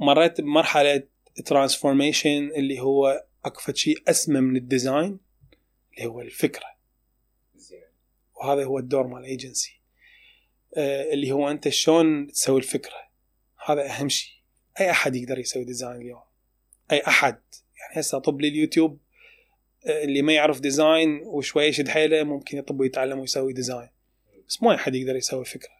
مريت بمرحلة transformation اللي هو أكو شيء أسمى من ال design اللي هو الفكرة. وهذا هو الدور مال الايجنسي آه اللي هو أنت شلون تسوي الفكرة. هذا أهم شيء أي أحد يقدر يسوي design اليوم. أي أحد. يعني هسه طب لي اليوتيوب آه، اللي ما يعرف design وشوي يشد حيله ممكن يطب ويتعلم ويسوي design بس مو أي أحد يقدر يسوي فكره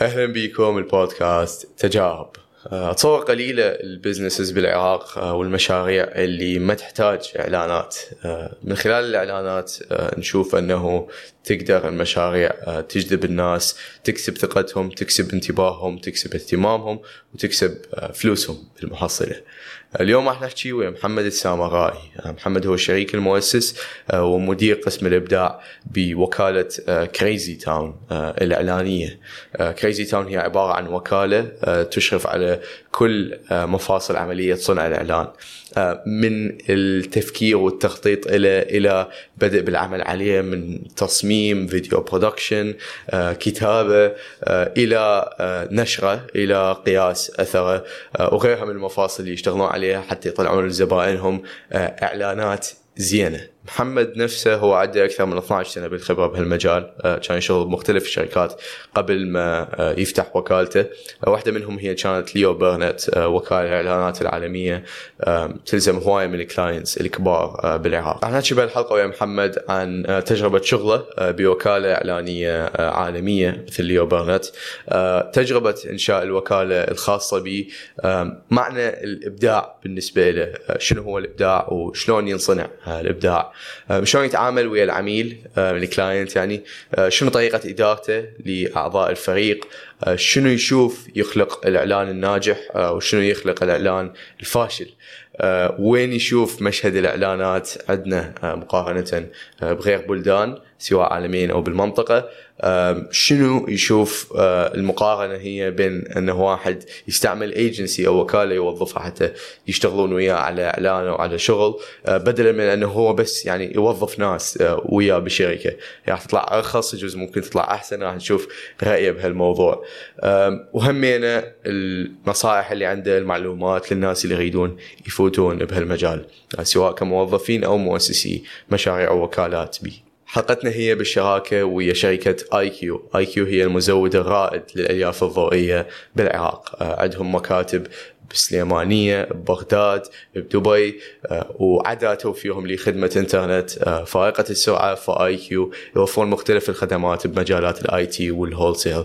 أهلا بكم البودكاست. تجارب. أتصور قليلة البزنسز بالعراق آه، والمشاريع اللي ما تحتاج إعلانات. آه، من خلال الإعلانات آه، نشوف أنه تقدر المشاريع تجذب الناس تكسب ثقتهم تكسب انتباههم تكسب اهتمامهم وتكسب فلوسهم بالمحصله اليوم راح نحكي ويا محمد السامرائي محمد هو الشريك المؤسس ومدير قسم الإبداع بوكالة Crazy Town الإعلانية. Crazy Town هي عبارة عن وكالة تشرف على كل مفاصل عملية صنع الإعلان. آه، من التفكير والتخطيط إلى إلى بدء بالعمل عليه من تصميم video production آه، كتابة آه، إلى نشره إلى قياس أثره وغيرها من المفاصل اللي يشتغلون عليها حتى يطلعون لزبائنهم إعلانات زينة. محمد نفسه هو عنده أكثر من 12 سنة بالخبرة بهالمجال. آه، كان يشتغل بمختلف الشركات قبل ما آه، يفتح وكالته. آه، واحدة منهم هي كانت Leo Burnett وكالة الإعلانات العالمية تلزم هوايه من ال clients الكبار بالعراق. راح نحكي بهالحلقة ويا محمد عن تجربة شغله بوكالة إعلانية عالمية مثل Leo Burnett. تجربة إنشاء الوكالة الخاصة به معنى الإبداع بالنسبة له. شنو هو الإبداع وشلون ينصنع الابداع شلون يتعامل ويا العميل آه، الكلاينت يعني آه، شنو طريقة إدارته لأعضاء الفريق شنو يشوف يخلق الإعلان الناجح وشنو يخلق الإعلان الفاشل. وين يشوف مشهد الإعلانات عندنا مقارنة بغير بلدان سواء عالميا أو بالمنطقة. شنو يشوف المقارنة هي بين إنه واحد يستعمل ايجنسي أو وكالة يوظفها حتى يشتغلون وياه على إعلان أو على شغل بدلا من إنه هو بس يعني يوظف ناس وياه بشركة. راح تطلع أرخص يجوز ممكن تطلع أحسن راح نشوف رأيه بهالموضوع. وهمينا النصائح اللي عنده المعلومات للناس اللي يريدون يفوتون بهالمجال سواء كموظفين أو مؤسسي مشاريع ووكالات بيه. حلقتنا هي بالشراكة ويا شركة IQ. IQ هي المزود الرائد للألياف الضوئية بالعراق. آه، عندهم مكاتب بسليمانية ببغداد بدبي آه، وعدا توفيرهم لخدمة إنترنت. آه، فائقة السرعة IQ. يوفرون مختلف الخدمات بمجالات ال IT وال wholesale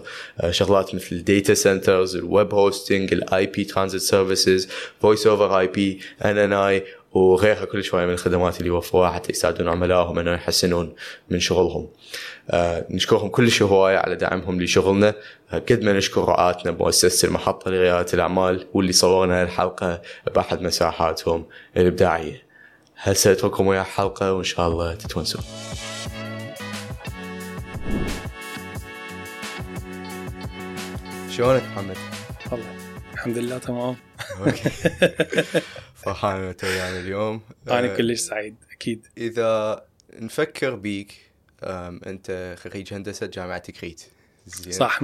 شغلات مثل ال data centers ال web hosting ال IP transit services voice over IP NNI وغيرها كل شوية من الخدمات اللي وفروها حتى يساعدون عملائهم إنه يحسنون من شغلهم. آه نشكرهم كل هواية على دعمهم لشغلنا آه قد ما نشكر رعاتنا بمؤسسة المحطة لريادة الأعمال واللي صورنا الحلقة بأحد مساحاتهم الإبداعية. هسه اترككم ويا حلقة وإن شاء الله تتونسون. شلونك محمد؟ والله الحمد لله تمام. فرحان انت ويانا اليوم أنا آه، كلش سعيد أكيد. إذا نفكر بيك أنت خريج هندسة جامعة تكريت زين. صح 100%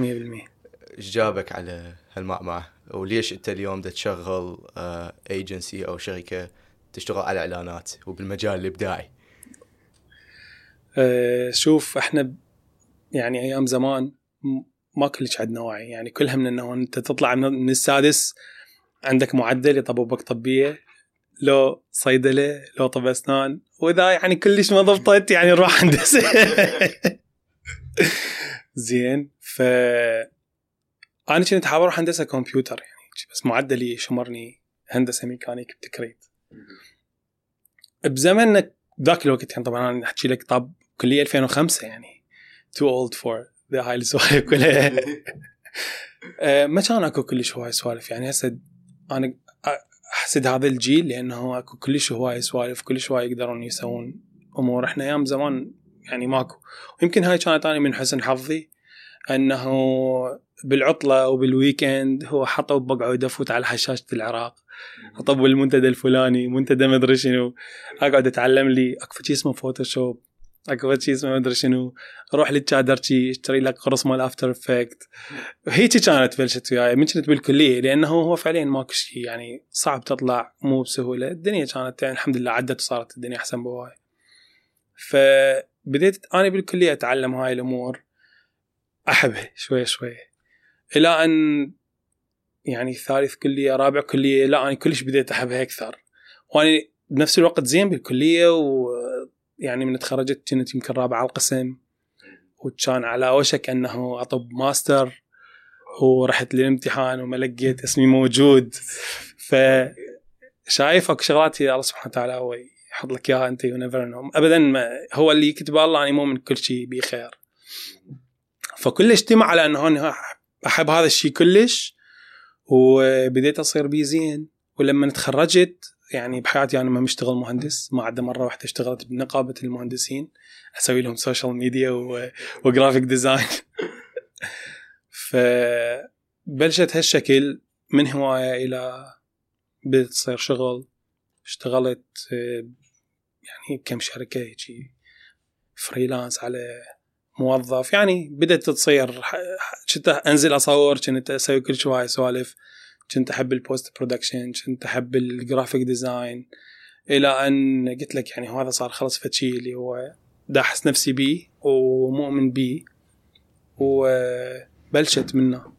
إيش جابك على هالمعمعة؟ وليش أنت اليوم دا تشغل ايجنسي آه، أو شركة تشتغل على إعلانات وبالمجال الإبداعي؟ أه شوف إحنا يعني أيام زمان ما كلش عندنا وعي. يعني كلها من انه أنت تطلع من السادس عندك معدل يطببك طبيه لو صيدلة لو طب أسنان وإذا يعني كلش ما ضبطت يعني نروح هندسه زين ف أنا كنت حاب أروح هندسة كمبيوتر يعني بس معدلي شمرني هندسة ميكانيك بتكريت. بزمن ذاك الوقت يعني طبعا أنا أحكي لك طب كلية 2005 يعني too old for هاي السوالف كلها. آه، ما كان أكو كلش هواي سوالف يعني هسه أنا أحسد هذا الجيل لأنه أكو كلش هواي سوالف كلش هواي يقدرون يسوون أمور. إحنا أيام زمان يعني ماكو. ويمكن هاي كانت أنا من حسن حظي أنه بالعطلة وبال weekend هو حطوا بقعد افوت على حشاشة العراق. اطب المنتدى الفلاني منتدى مدري شنو. أقعد أتعلم لي أكو شيء اسمه Photoshop أكو شيء اسمه ما أدري شنو. روح للتشادرشي اشتري لك قرص مال After Effects هيك كانت بلشت وياي من كنت بالكلية لأنه هو فعليا ماكو شيء يعني صعب تطلع مو بسهولة. الدنيا كانت يعني الحمد لله عدت وصارت الدنيا أحسن بهواي فبديت أنا بالكلية أتعلم هاي الأمور. احبها شوي شوي. إلى أن يعني ثالث كلية رابع كلية لا أنا كلش بديت أحبها أكثر. وأنا بنفس الوقت زين بالكلية ويعني من تخرجت كنت يمكن رابع القسم وكان على وشك إنه أطب ماستر ورحت للامتحان وما لقيت اسمي موجود. ف شايف اكو شغلات الله سبحانه وتعالى هو يحط لك إياها أنت you never ابدا ما هو اللي يكتب الله اني مؤمن كل شيء بخير. فكل اجتمع على إنه أنا أحب هذا الشيء كلش وبديت أصير بيه زين. ولما تخرجت يعني بحياتي أنا ما مشتغل مهندس ما عدا مرة واحدة اشتغلت بنقابة المهندسين أسوي لهم social media و graphic design فبلشت هالشكل من هواية إلى بدت تصير شغل اشتغلت يعني بكم شركة هيجي freelance على موظف يعني بدأت تصير كنت أنزل أصور كنت أسوي كل شوي سوالف. كنت أحب ال post production كنت أحب ال graphic design إلى أن قلت لك يعني هذا صار خلص فد شي اللي هو دا أحس نفسي بيه ومؤمن بيه وبلشت منه.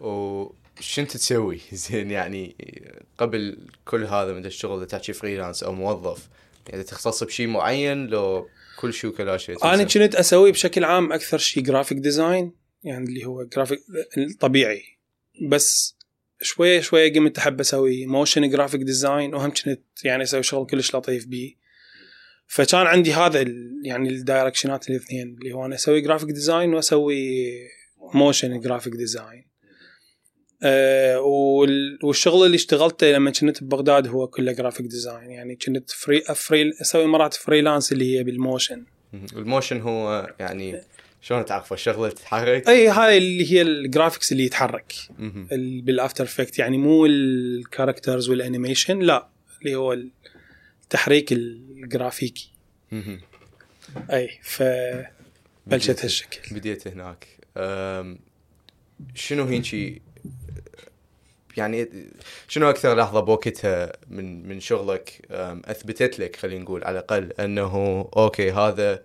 وش أنت تسوي؟ زين يعني قبل كل هذا من الشغل تحكي freelance أو موظف يعني تختص بشيء معين لو كل شيء وكلا شيء أنا كنت أسوي بشكل عام أكثر شيء graphic design يعني اللي هو جرافيك الطبيعي بس شوية شوية قمت أحب أسوي motion graphic design وهم كنت يعني أسوي شغل كلش لطيف بيه. فكان عندي هذا يعني الدايركشنات الاثنين اللي هو أنا أسوي graphic design وأسوي motion graphic design والشغل اللي اشتغلته لما كنت ببغداد هو كله graphic design يعني كنت free, free أسوي مرات freelance اللي هي بال motion ال motion هو يعني شلون تعرفه الشغلة تتحرك؟ إي هاي اللي هي ال graphics اللي يتحرك. بال After Effects يعني مو ال characters وال animation لا اللي هو التحريك الجرافيكي إي ف بلشت هالشكل. بديت هناك. شنو هيجي يعني شنو أكثر لحظة بوقتها من من شغلك؟ أثبتت لك خلينا نقول على الأقل أنه أوكي هذا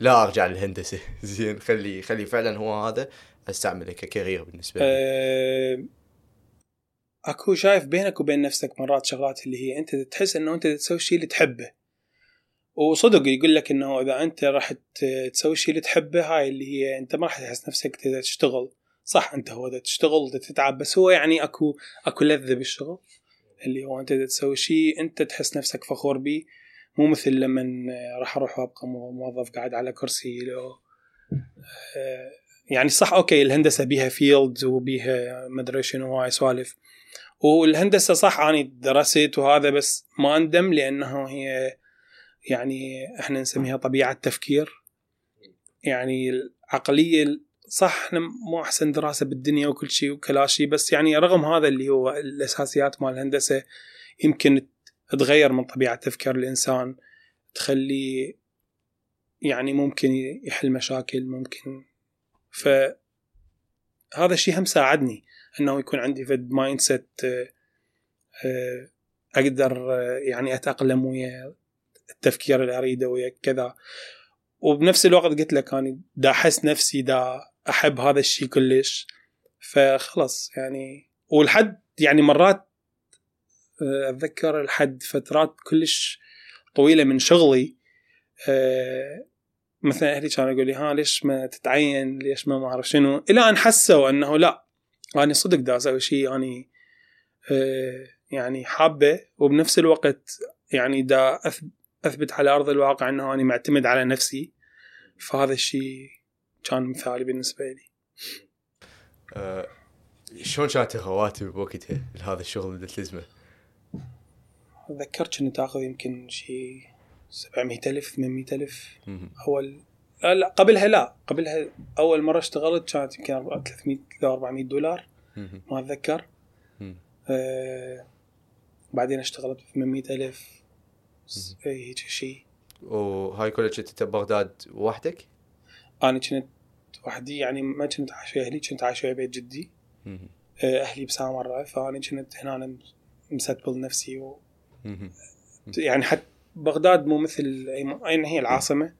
لا أرجع للهندسة. زين خلي خلي فعلا هو هذا أستعمله ككارير بالنسبة لي. أه أكو شايف بينك وبين نفسك مرات شغلات اللي هي أنت تحس إنه أنت تسوي الشيء اللي تحبه. وصدق يقول لك إنه إذا أنت راح تسوي الشيء اللي تحبه هاي اللي هي أنت ما راح تحس نفسك تشتغل. صح أنت هو إذا تشتغل تتعب بس هو يعني أكو أكو لذة بالشغل اللي هو أنت تسوي شيء أنت تحس نفسك فخور به مو مثل لما راح أروح وأبقى موظف قاعد على كرسي لو آه، يعني صح okay الهندسة بيها field وبيها مدري شنو هاي سوالف. والهندسة صح أني درست وهذا بس ما أندم لأنه هي يعني إحنا نسميها طبيعة تفكير. يعني العقلية صح إحنا مو أحسن دراسة بالدنيا وكل شيء وكلا شيء بس يعني رغم هذا اللي هو الأساسيات مال الهندسة يمكن تغير من طبيعة تفكير الإنسان تخليه يعني ممكن يحل مشاكل ممكن. ف هذا الشيء هم ساعدني إنه يكون عندي فد mindset أقدر آه، يعني أتأقلم ويا التفكير اللي أريده ويا كذا. وبنفس الوقت قلت لك اني دا أحس نفسي دا أحب هذا الشيء كلش. فخلص يعني والحد يعني مرات أتذكر لحد فترات كلش طويلة من شغلي آه، مثلا أهلي كانوا يقولوا لي ها ليش ما تتعين ليش ما ما أعرف شنو إلى أن حسوا إنه لا اني صدق دا أسوي شيء أني آه، يعني حابة وبنفس الوقت يعني دا أثبت على أرض الواقع إنه أني معتمد على نفسي فهذا الشيء كان مثالي بالنسبة لي. شلون كانت الرواتب بوقتها لهذا الشغل اللي تلزمه؟ اتذكر كنت اخذ يمكن شيء 700 ألف 800 ألف. أول لا قبلها لا. قبلها أول مرة اشتغلت كانت يمكن 300 ل 400 دولار. ما أتذكر. آه بعدين اشتغلت ب 800 ألف هيك شيء وهاي كلها كنت ببغداد وحدك؟ أنا كنت وحدي يعني ما كنت عايش ويا أهلي كنت عايش ويا بيت جدي. آه، أهلي بسامراء فأنا كنت هنا مستقبل نفسي و. يعني حتى بغداد مو مثل اين هي العاصمة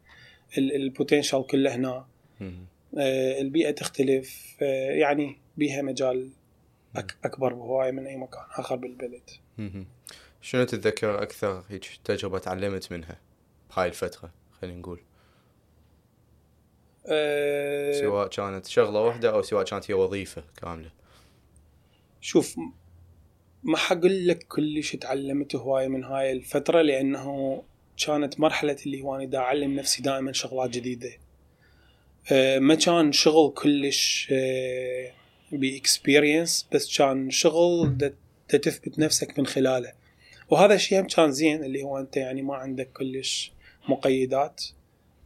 ال- ال potential كله هنا. آه، البيئة تختلف. آه، يعني بيها مجال أك أكبر بهواية من أي مكان آخر بالبلد. شنو تتذكر أكثر هيك تجربة تعلمت منها بهاي الفترة؟ خلينا نقول. آه، سواء كانت شغلة واحدة أو سواء كانت هي وظيفة كاملة. شوف ما حقول لك كلش تعلمت هواية من هاي الفترة لأنه كانت مرحلة اللي هو أنا دا أعلم نفسي دائما شغلات جديدة. آه، ما كان شغل كلش ب experience بس كان شغل دا تثبت نفسك من خلاله. وهذا الشيء هم كان زين اللي هو أنت يعني ما عندك كلش مقيدات.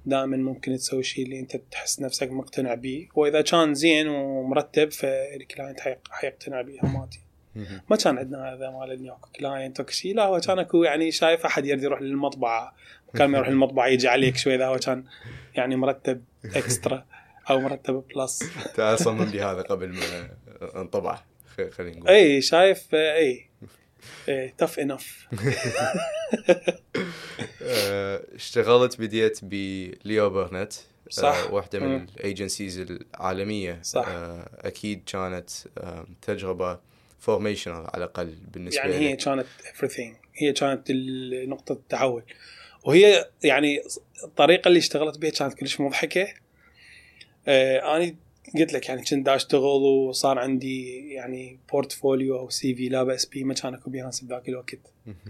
دائما ممكن تسوي الشيء اللي أنت تحس نفسك مقتنع به وإذا كان زين ومرتب فال client حيق- حيقتنع به هماتي. ما كان عندنا هذا مال اكو client اكو شيء لا هو كان أكو يعني شايف أحد يريد يروح للمطبعة. كان ما يروح للمطبعة يجي عليك شوي اذا هو كان يعني مرتب اكسترا أو مرتب بلس تعال صمم لي هذا قبل ما انطبع. خلينا نقول. اي شايف اي تف انف اشتغلت بديت بليو برنت صح. آه، واحدة من. الايجنسيز العالمية. صح. آه، أكيد كانت آه، تجربة فورميشنال على الأقل بالنسبة يعني هي كانت everything. هي كانت نقطة التحول وهي يعني الطريقة اللي اشتغلت بها كانت كلش مضحكة. آه أنا قلت لك يعني كنت أشتغل وصار عندي يعني portfolio أو CV لا بأس بي ما كان أكو Behance بذاك الوقت.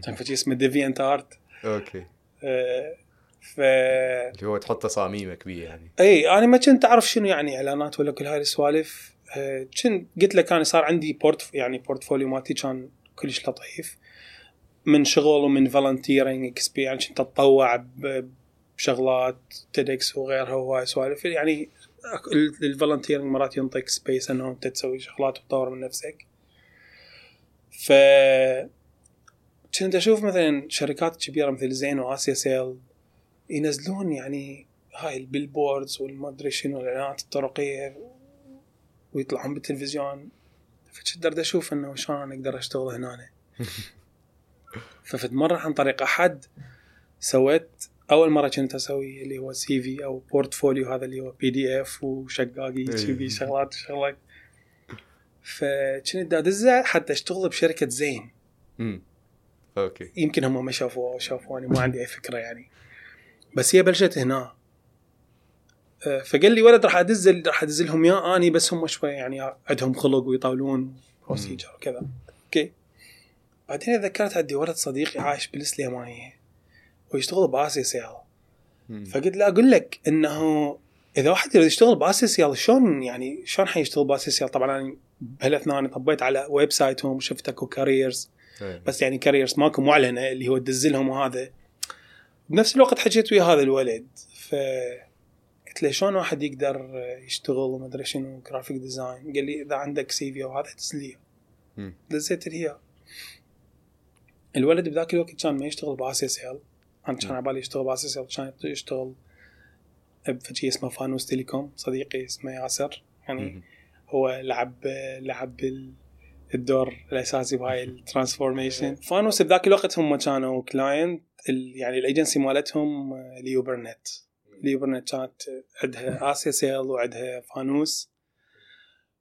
كان في شيء اسمه DeviantArt okay. آه ف اللي هو تحط تصاميمك بيه يعني. اي أنا ما كنت أعرف شنو يعني إعلانات ولا كل هاي السوالف. كنت قلت لك أنا صار عندي port يعني portfolio مالتي كان كلش لطيف. من شغل ومن volunteering يعني كنت أتطوع بشغلات TEDx وغيرها وهاي سوالف. يعني ال volunteering مرات ينطيك space انه انت تسوي شغلات وتطور من نفسك. ف كنت أشوف مثلا شركات كبيرة مثل زين وآسيا سيل ينزلون يعني هاي ال billboards والمدري شنو الاعلانات الطرقية ويطلعون بالتلفزيون. فكنت درد أشوف إنه شلون أنا أقدر أشتغل هنا ففت مرة عن طريق أحد سويت أول مرة كنت أسوي اللي هو CV أو portfolio هذا اللي هو PDF وشقاقي. في شغلات شغلات. فكنت ادزه حتى أشتغل بشركة زين. امم okay. يمكن هم ما شافوها أو شافوني ما عندي أي فكرة يعني. بس هي بلشت هنا. فقال لي ولد راح أدز راح أدز لهم يا أني بس هم شوي يعني عندهم خلق ويطاولون procedure وكذا. okay. بعدين تذكرت عندي ولد صديقي عايش بالسليمانيه ويشتغل بآسيا سيل. فقلت له أقول لك إنه إذا واحد يريد يشتغل بآسيا سيل شلون يعني شلون حيشتغل بآسيا سيل طبعا أنا بهالأثناء أنا طبيت على website هم وشفت اكو careers إيه. بس يعني careers ماكو معلنة اللي هو تدز لهم وهذا. بنفس الوقت حكيت ويا هذا الولد. ف قلت له شلون واحد يقدر يشتغل وما ادري شنو graphic design قال لي إذا عندك CV أو هذا دز لي. دزيت لي الولد بذاك الوقت كان ما يشتغل بآسيا سيل أنا كان على بالي يشتغل بآسيا سيل كان يشتغل بشيء اسمه فانوس تيليكوم صديقي اسمه ياسر. يعني مم. هو لعب لعب ال- الدور الأساسي بهاي ال transformation. فانوس بذاك الوقت هم كانوا client يعني الايجنسي مالتهم آه، ليو برنت. ليو برنت كانت عندها آسيا سيل وعندها فانوس.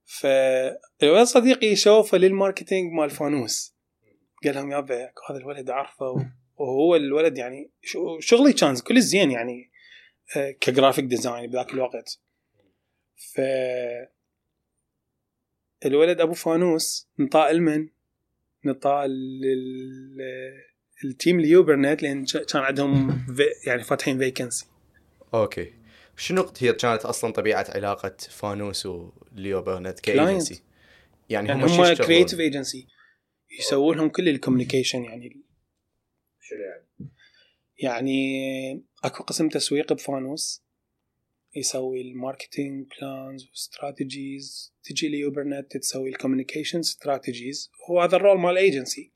فالولد صديقي شوفه لل marketing مال فانوس. قال لهم يابا هذا الولد اعرفه وهو الولد يعني شغلي كان كل زين يعني آه، ك graphic design بذاك الوقت. ف الولد أبو فانوس نطاء المن نطاء لل- ال team ليو برنت لأن كان عندهم يعني فاتحين vacancy okay. شنو هي كانت أصلا طبيعة علاقة فانوس وليو برنت كإيجنسي؟ يعني, يعني هم هم؟ creative ايجنسي يسوون لهم كل ال communication يعني. شنو يعني؟ يعني أكو قسم تسويق بفانوس. يسوي ال marketing plans و strategies تجي ليو برنت تسوي ال communication strategies هو هذا ال role مال ايجنسي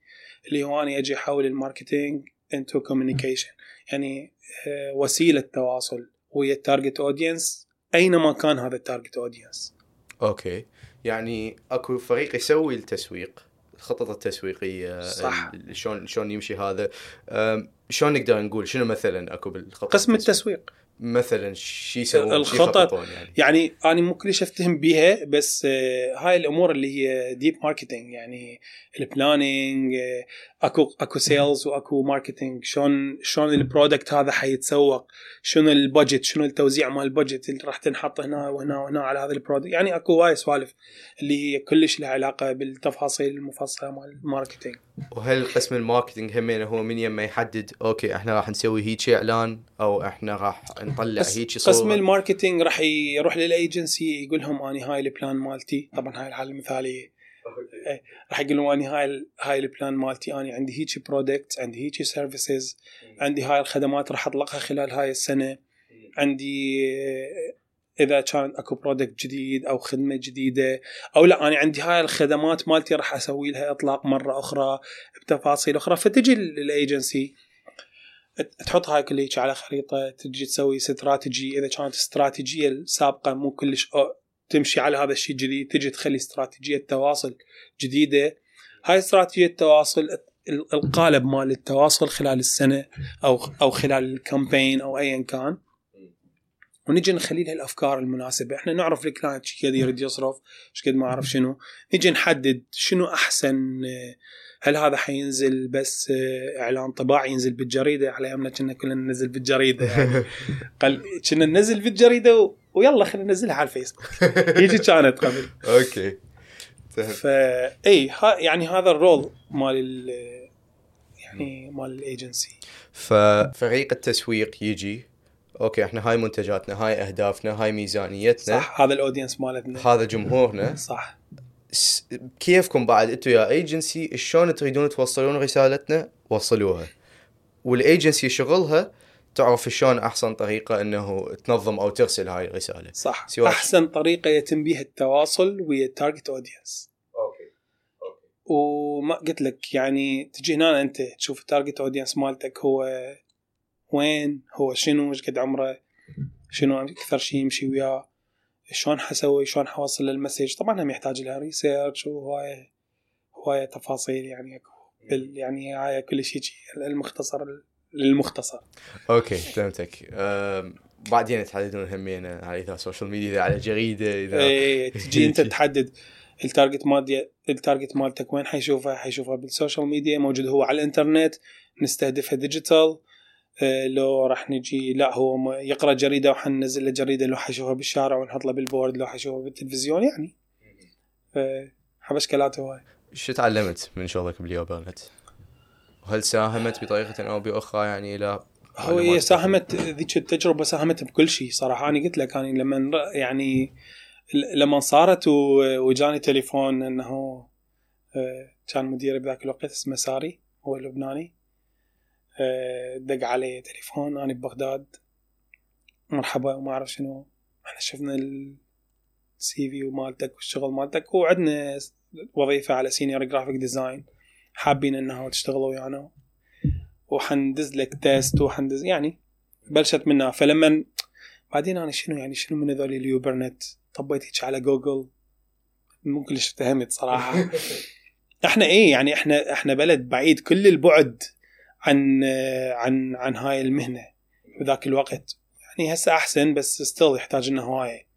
اللي هو أنا أجي أحول ال marketing into communication يعني آه، وسيلة تواصل. ويا ال target audience أينما كان هذا التارجت اودينس أوكي. يعني أكو فريق يسوي التسويق الخطط التسويقية صح. شلون شلون يمشي هذا؟ شلون نقدر نقول شنو مثلا أكو بالخطط قسم التسويق؟ التسويق. مثلا شي يسوون الخطط. يعني. يعني أنا مو كلش أفتهم بيها بس آه، هاي الأمور اللي هي deep marketing يعني ال planning أكو أكو sales وأكو marketing شلون شلون ال product هذا حيتسوق؟ شنو ال budget شنو التوزيع مال ال budget اللي راح تنحط هنا وهنا وهنا على هذا ال product يعني أكو هاي سوالف اللي هي كلش لها علاقة بالتفاصيل المفصلة مال ال marketing وهل قسم ال marketing همين هو من يما يحدد okay إحنا راح نسوي هيك إعلان أو إحنا راح نطلع هيك صورة؟ قسم ال marketing راح يروح للإيجنسي يقول لهم اني هاي ال plan مالتي طبعا هاي الحالة المثالية. راح يقول لهم اني هاي هاي ال plan مالتي اني عندي هيك product عندي هيك services عندي هاي الخدمات راح أطلقها خلال هاي السنة. عندي إذا كان أكو product جديد أو خدمة جديدة أو لا أنا عندي هاي الخدمات مالتي راح أسوي لها إطلاق مرة أخرى بتفاصيل أخرى. فتجي للايجنسي تحط هاي كل على خريطة تجي تسوي استراتيجي إذا كانت استراتيجية السابقه مو كلش تمشي على هذا الشيء الجديد تجي تخلي استراتيجية تواصل جديدة. هاي استراتيجية التواصل ال- القالب مال التواصل خلال السنة أو أو خلال ال campaign أو ايا كان. ونجي نخلي لها الافكار المناسبة. إحنا نعرف ال client إيش قد يريد يصرف إيش قد ما أعرف شنو. نجي نحدد شنو أحسن آه، هل هذا حينزل بس آه، إعلان طباعي ينزل بالجريدة؟ على أيامنا كنا كلنا ننزل بالجريدة يعني. قال كنا ننزل بالجريدة و... ويلا خلينا ننزلها على الفيسبوك. هيجي كانت قبل. okay. فا إي ها يعني هذا ال role مال ال- يعني مال الايجنسي ففريق التسويق يجي okay إحنا هاي منتجاتنا هاي اهدافنا هاي ميزانيتنا صح هذا ال audience مالتنا. هذا جمهورنا. صح. كيفكم بعد أنتم يا ايجنسي شلون تريدون توصلون رسالتنا؟ وصلوها. والايجنسي شغلها تعرف شلون احسن طريقة انه تنظم أو ترسل هاي الرسالة. صح. سواء- احسن طريقة يتم بها التواصل ويا ال target audience okay وما قلت لك يعني تجي هنا انت تشوف ال target audience مالتك هو وين هو؟ شنو إيش قد عمره؟ شنو أكثر شيء يمشي وياه؟ شلون حسوي؟ شلون حوصل ال message؟ طبعا هم يحتاج لها research وهواية هواية تفاصيل يعني أكو. بال- يعني هاي كل شيء المختصر للمختصر. okay فهمتك. بعدين تحددون همين على إذا social media إذا على جريدة اذا إيه، تجي أنت تحدد ال target مال ال target مالتك وين حيشوفها حيشوفها بال social media موجود هو على الإنترنت. نستهدفها digital لو راح نجي لا هو يقرأ جريدة وحننزل له جريدة لو حيشوفها بالشارع ونحط له بال board لو حيشوفها بالتلفزيون يعني. ف- حبشكلاته هواي. شو تعلمت من شغلك بال Blueprint؟ وهل ساهمت بطريقة أو بأخرى يعني إلى هو هي ساهمت ذيك التجربة ساهمت بكل شيء صراحة. أنا قلت لك أنا لما يعني ل- لما صارت وجاني تليفون إنه آه، كان مديري بذاك الوقت اسمه ساري هو لبناني. آه، دق علي تليفون أنا ببغداد. مرحبا وما أعرف شنو. إحنا شفنا ال CV مالتك والشغل مالتك وعندنا وظيفة على senior graphic design حابين انه تشتغلوا ويانا. وحندز لك test وحندز يعني بلشت منها. فلما بعدين أنا شنو يعني شنو من هذول ال Blueprint طبيت هيك على جوجل مو كلش فهمت صراحة. إحنا إيه يعني إحنا إحنا بلد بعيد. كل البعد عن عن عن هاي المهنة بذاك الوقت. يعني هسه أحسن بس still يحتاج لنا هواية.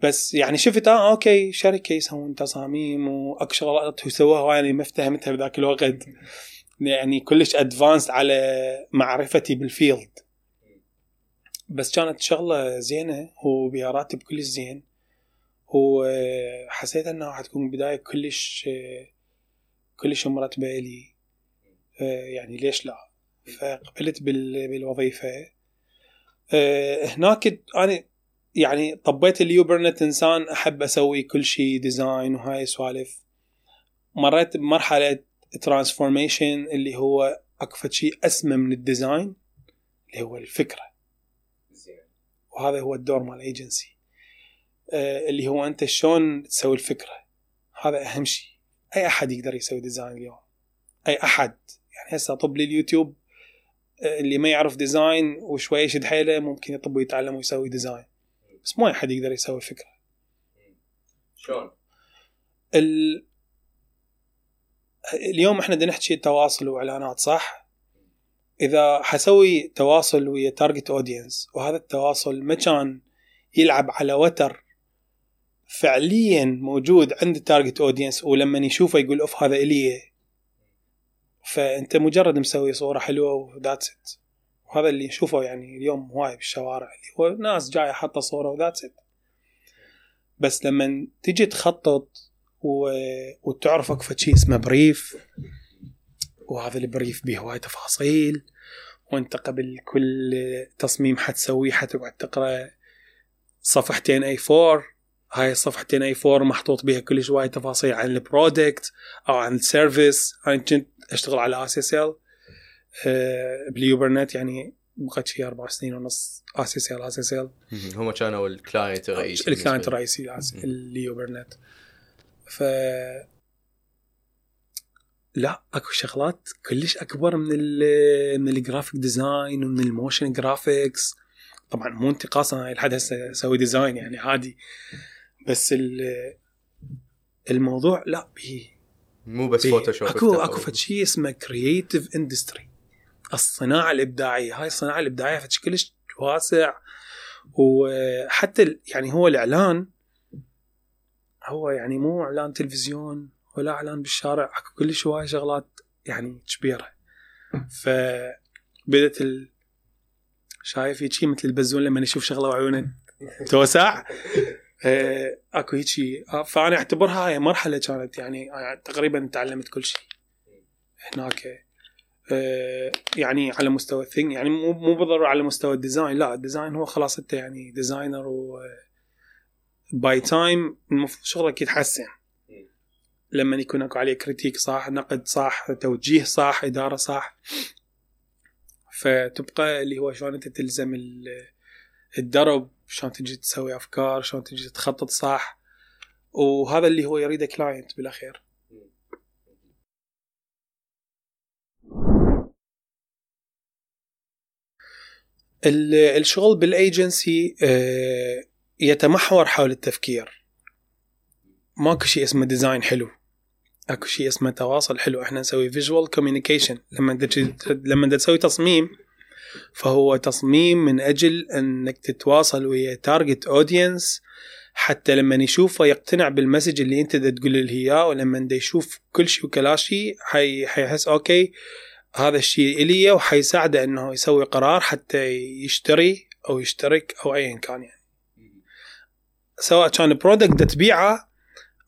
بس يعني شفت آه okay شركة يسوون تصاميم وأكو شغلات سووها هواي أنا ما افتهمتها بذاك الوقت. يعني كلش advanced على معرفتي بال field بس كانت شغلة زينة وبها راتب كلش زين. وحسيت إنها حتكون بداية كلش كلش مرتبة لي. يعني ليش لا؟ فقبلت بال- بالوظيفة. آه، هناك أنا يعني طبيت ال Blueprint إنسان أحب أسوي كل شيء design وهاي سوالف مريت بمرحلة transformation اللي هو اكو فد شيء أسمى من ال design اللي هو الفكرة. وهذا هو الدور مال الايجنسي آه، اللي هو أنت شلون تسوي الفكرة؟ هذا أهم شيء أي أحد يقدر يسوي design اليوم. أي أحد. هسه طب لي اليوتيوب اللي ما يعرف design وشوي يشد حيله ممكن يطب ويتعلم ويسوي design بس ما حد يقدر يسوي فكره شلون؟ ال... اليوم إحنا بدنا نحكي تواصل وإعلانات صح؟ إذا حسوي تواصل ويا target audience وهذا التواصل ما كان يلعب على وتر فعليا موجود عند ال target audience ولما يشوفه يقول أوف هذا إلي فأنت مجرد مسوي صورة حلوة و that's it وهذا اللي نشوفه يعني اليوم هواي بالشوارع اللي هو ناس جاية حاطة صورة و that's it بس لما تجي تخطط و... وتعرف اكو شيء اسمه brief وهذا ال brief به هواي تفاصيل وانت قبل كل تصميم حتسويه حتقعد تقرأ صفحتين A4 هاي الصفحتين A4 محطوط بها كل شوي تفاصيل عن ال product أو عن ال service أنا كنت أشتغل على SSL ب Blueprint يعني بقيت شي أربع سنين ونص اس اس ال اس اس ال هم كانوا ال client الرئيسي ال client الرئيسي لل Blueprint ف لا أكو شغلات كلش أكبر من ال من ال graphic design ومن ال motion graphics طبعا مو انتقاصا هاي لحد هسه أسوي design يعني عادي. بس الموضوع لا به مو بس Photoshop اكو أكو فد شيء اسمه creative industry الصناعة الإبداعية. هاي الصناعة الإبداعية فد كلش واسع. وحتى يعني هو الإعلان هو يعني مو إعلان تلفزيون ولا إعلان بالشارع أكو كلش هواي شغلات يعني كبيرة. فبدت ال... شايف هيك مثل البزون لما يشوف شغلة وعيونه توسع؟ أكو هيك فأنا أعتبرها هاي مرحلة كانت يعني تقريبا تعلمت كل شيء هناك آه، يعني على مستوى ال think يعني مو مو بالضروره على مستوى ال design لا ال design هو خلاص أنت يعني designer و by time المفروض شغلك يتحسن. لما يكون أكو عليه critique صح نقد صح توجيه صح إدارة صح. فتبقى اللي هو شلون أنت تلزم الدرب شلون تجي تسوي أفكار شلون تجي تخطط صح. وهذا اللي هو يريده client بالأخير. الشغل بالايجنسي آه، يتمحور حول التفكير. ماكو شيء اسمه design حلو. أكو شيء اسمه تواصل حلو. إحنا نسوي visual communication لما لما تسوي تصميم فهو تصميم من أجل أنك تتواصل ويا target audience حتى لما يشوفه يقتنع بال message اللي أنت تقول له إياه ولما يشوف كل شيء وكلا شيء حي حيحس okay هذا الشيء إلي وحيساعده إنه يسوي قرار حتى يشتري أو يشترك أو ايا كان يعني. سواء كان product تبيعه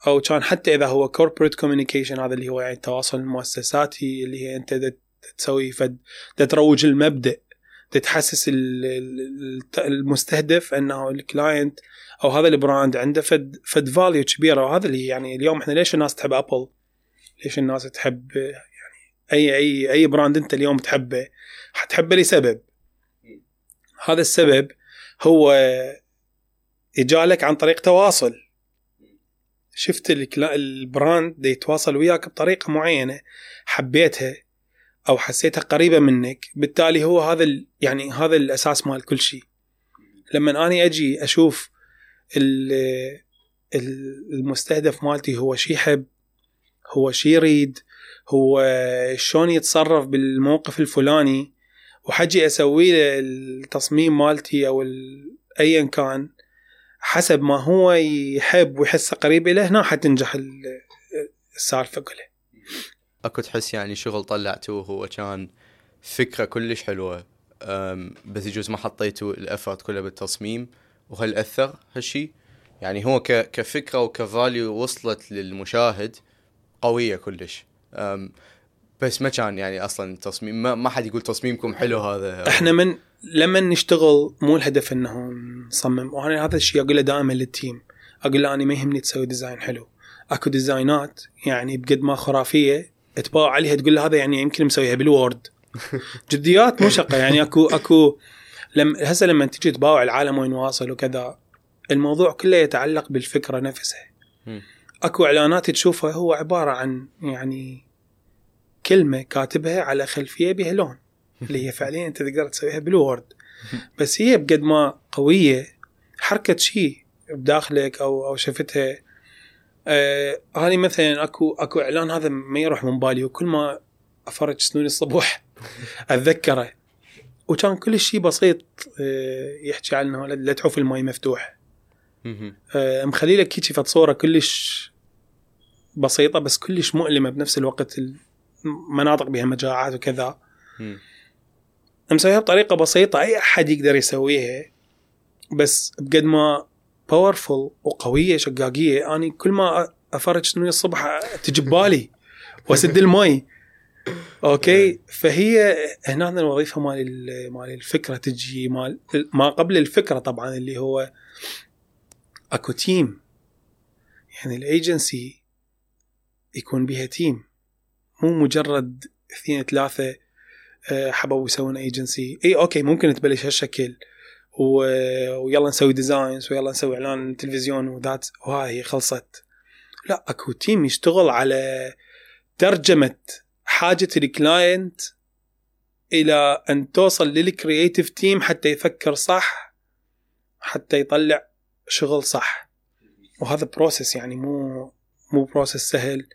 أو كان حتى إذا هو corporate communication هذا اللي هو يعني التواصل المؤسساتي اللي هي أنت تسوي فد تروج المبدأ. تحسس المستهدف انه ال client أو هذا ال brand عنده فد فد value كبيرة. وهذا اللي يعني اليوم إحنا ليش الناس تحب Apple؟ ليش الناس تحب يعني اي اي أي brand أنت اليوم تحبه؟ حتحبه لسبب هذا السبب هو إجالك عن طريق تواصل. شفت ال brand يتواصل وياك بطريقة معينة حبيتها. أو حسيتها قريبة منك بالتالي هو هذا يعني هذا الأساس مال كل شيء. لما اني أجي أشوف المستهدف مالتي هو شي يحب هو شي يريد هو شلون يتصرف بالموقف الفلاني وحجي أسوي له التصميم مالتي أو ايا كان حسب ما هو يحب ويحسه قريب له هنا حتنجح السالفة كلها. أكو تحس يعني شغل طلعتوه هو كان فكرة كلش حلوة. بس يجوز ما حطيتوا الافرت كله بالتصميم وهل أثر هالشيء يعني هو كفكرة وكفاليو وصلت للمشاهد قوية كلش. بس ما كان يعني أصلا تصميم ما, ما حد يقول تصميمكم حلو هذا. إحنا من لما نشتغل مو الهدف إنه نصمم وأنا هذا الشيء أقوله دائما للتيم. أقول له أنا ما يهمني تسوي design حلو. أكو designات يعني بقد ما خرافية تباوع عليها تقول له هذا يعني يمكن مسويها بال Word. جديات مو شقه يعني أكو أكو هسه لما تجي تباوع العالم وين واصل وكذا الموضوع كله يتعلق بالفكرة نفسها. أكو إعلانات تشوفها هو عبارة عن يعني كلمة كاتبها على خلفية بها لون اللي هي فعليا أنت تقدر تسويها بال Word. بس هي بقد ما قوية حركة شيء بداخلك أو أو شفتها آه هاني مثلا اكو أكو إعلان هذا ما يروح من بالي وكل ما أفرج سنوني الصبح أتذكره وكان كل شيء بسيط آه يحكي عنه لا تعوف الماي مفتوح. آه مخلي لك هيك صورة كلش بسيطة بس كلش مؤلمة بنفس الوقت المناطق بها مجاعات وكذا. مسويها بطريقة بسيطة أي أحد يقدر يسويها بس بقد ما powerful وقوية شقاقية. أني كل ما أفرج سنوني الصبح تجي ببالي وأسد المي. أوكي؟ فهي هنا الوظيفة مال ال- مال الفكرة تجي مال ما قبل الفكرة طبعا اللي هو أكو team يعني الايجنسي يكون بها team مو مجرد اثنين ثلاثة آه، حبوا يسوون ايجنسي إي okay ممكن تبلش هالشكل. و- ويلا نسوي designs ويلا نسوي إعلان تلفزيون وذات. وهاي خلصت. لا أكو team يشتغل على ترجمة حاجة ال client إلى أن توصل لل creative team حتى يفكر صح حتى يطلع شغل صح. وهذا process يعني مو مو process سهل.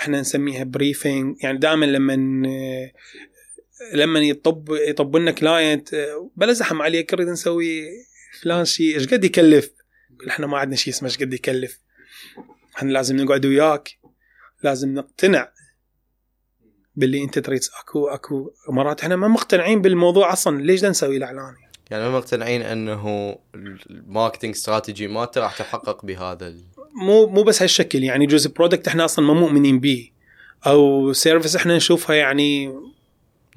إحنا نسميها briefing يعني دائما لما لما يطب يطب لنا client بلا زحم عليك نريد نسوي فلان شيء إيش قد يكلف؟ إحنا ما عندنا شيء اسمه إيش قد يكلف؟ إحنا لازم نقعد وياك. لازم نقتنع باللي أنت تريد. اكو أكو مرات إحنا ما مقتنعين بالموضوع أصلا. ليش بدنا نسوي الإعلان؟ يعني ما مقتنعين إنه ال marketing strategy مالته راح تحقق بهذا ال... مو مو بس هالشكل. يعني جزء product إحنا أصلا ما مؤمنين به. أو service إحنا نشوفها يعني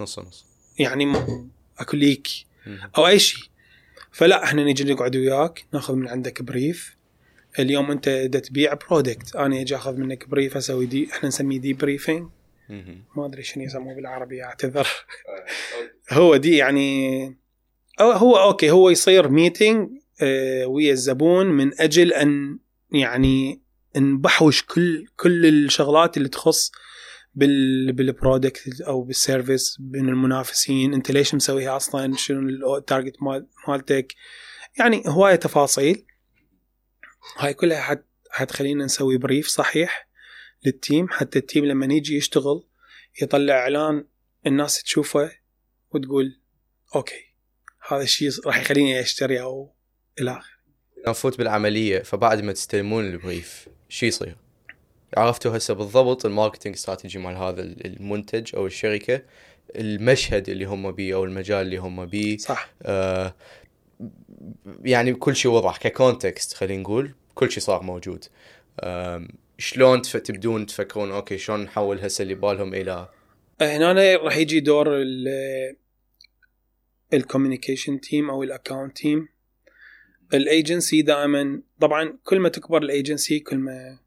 نص نص. يعني م- اكو ليك. مهم. أو أي شيء. فلا إحنا نجي نقعد وياك ناخذ من عندك brief. اليوم أنت دا تبيع product أنا أجي أخذ منك brief أسوي de إحنا نسميه debriefing. ما أدري شنو يسموه بالعربي أعتذر. هو de يعني أو هو okay هو يصير meeting ويا الزبون من أجل أن يعني نبحوش كل كل الشغلات اللي تخص بال بال product أو بال service بين المنافسين. أنت ليش مسويها أصلا؟ شنو ال target مال مالتك؟ يعني هواية تفاصيل. هاي كلها حت حتخلينا نسوي brief صحيح لل team حتى ال team لما يجي يشتغل يطلع إعلان الناس تشوفه وتقول okay هذا الشيء راح يخليني أشتري أو إلى آخره. نفوت بالعملية فبعد ما تستلمون ال brief شو يصير؟ عرفتوا هسه بالضبط ال marketing strategy مال هذا المنتج أو الشركة المشهد اللي هم بيه أو المجال اللي هم بيه. صح. آه يعني كل شيء وضح ك context خلينا نقول كل شيء صار موجود. آم، شلون تبدون تفكرون okay شلون نحول هسه اللي بالهم إلى هنا راح يجي دور ال ال communication team أو ال account team الايجنسي دائما طبعا كل ما تكبر الايجنسي كل ما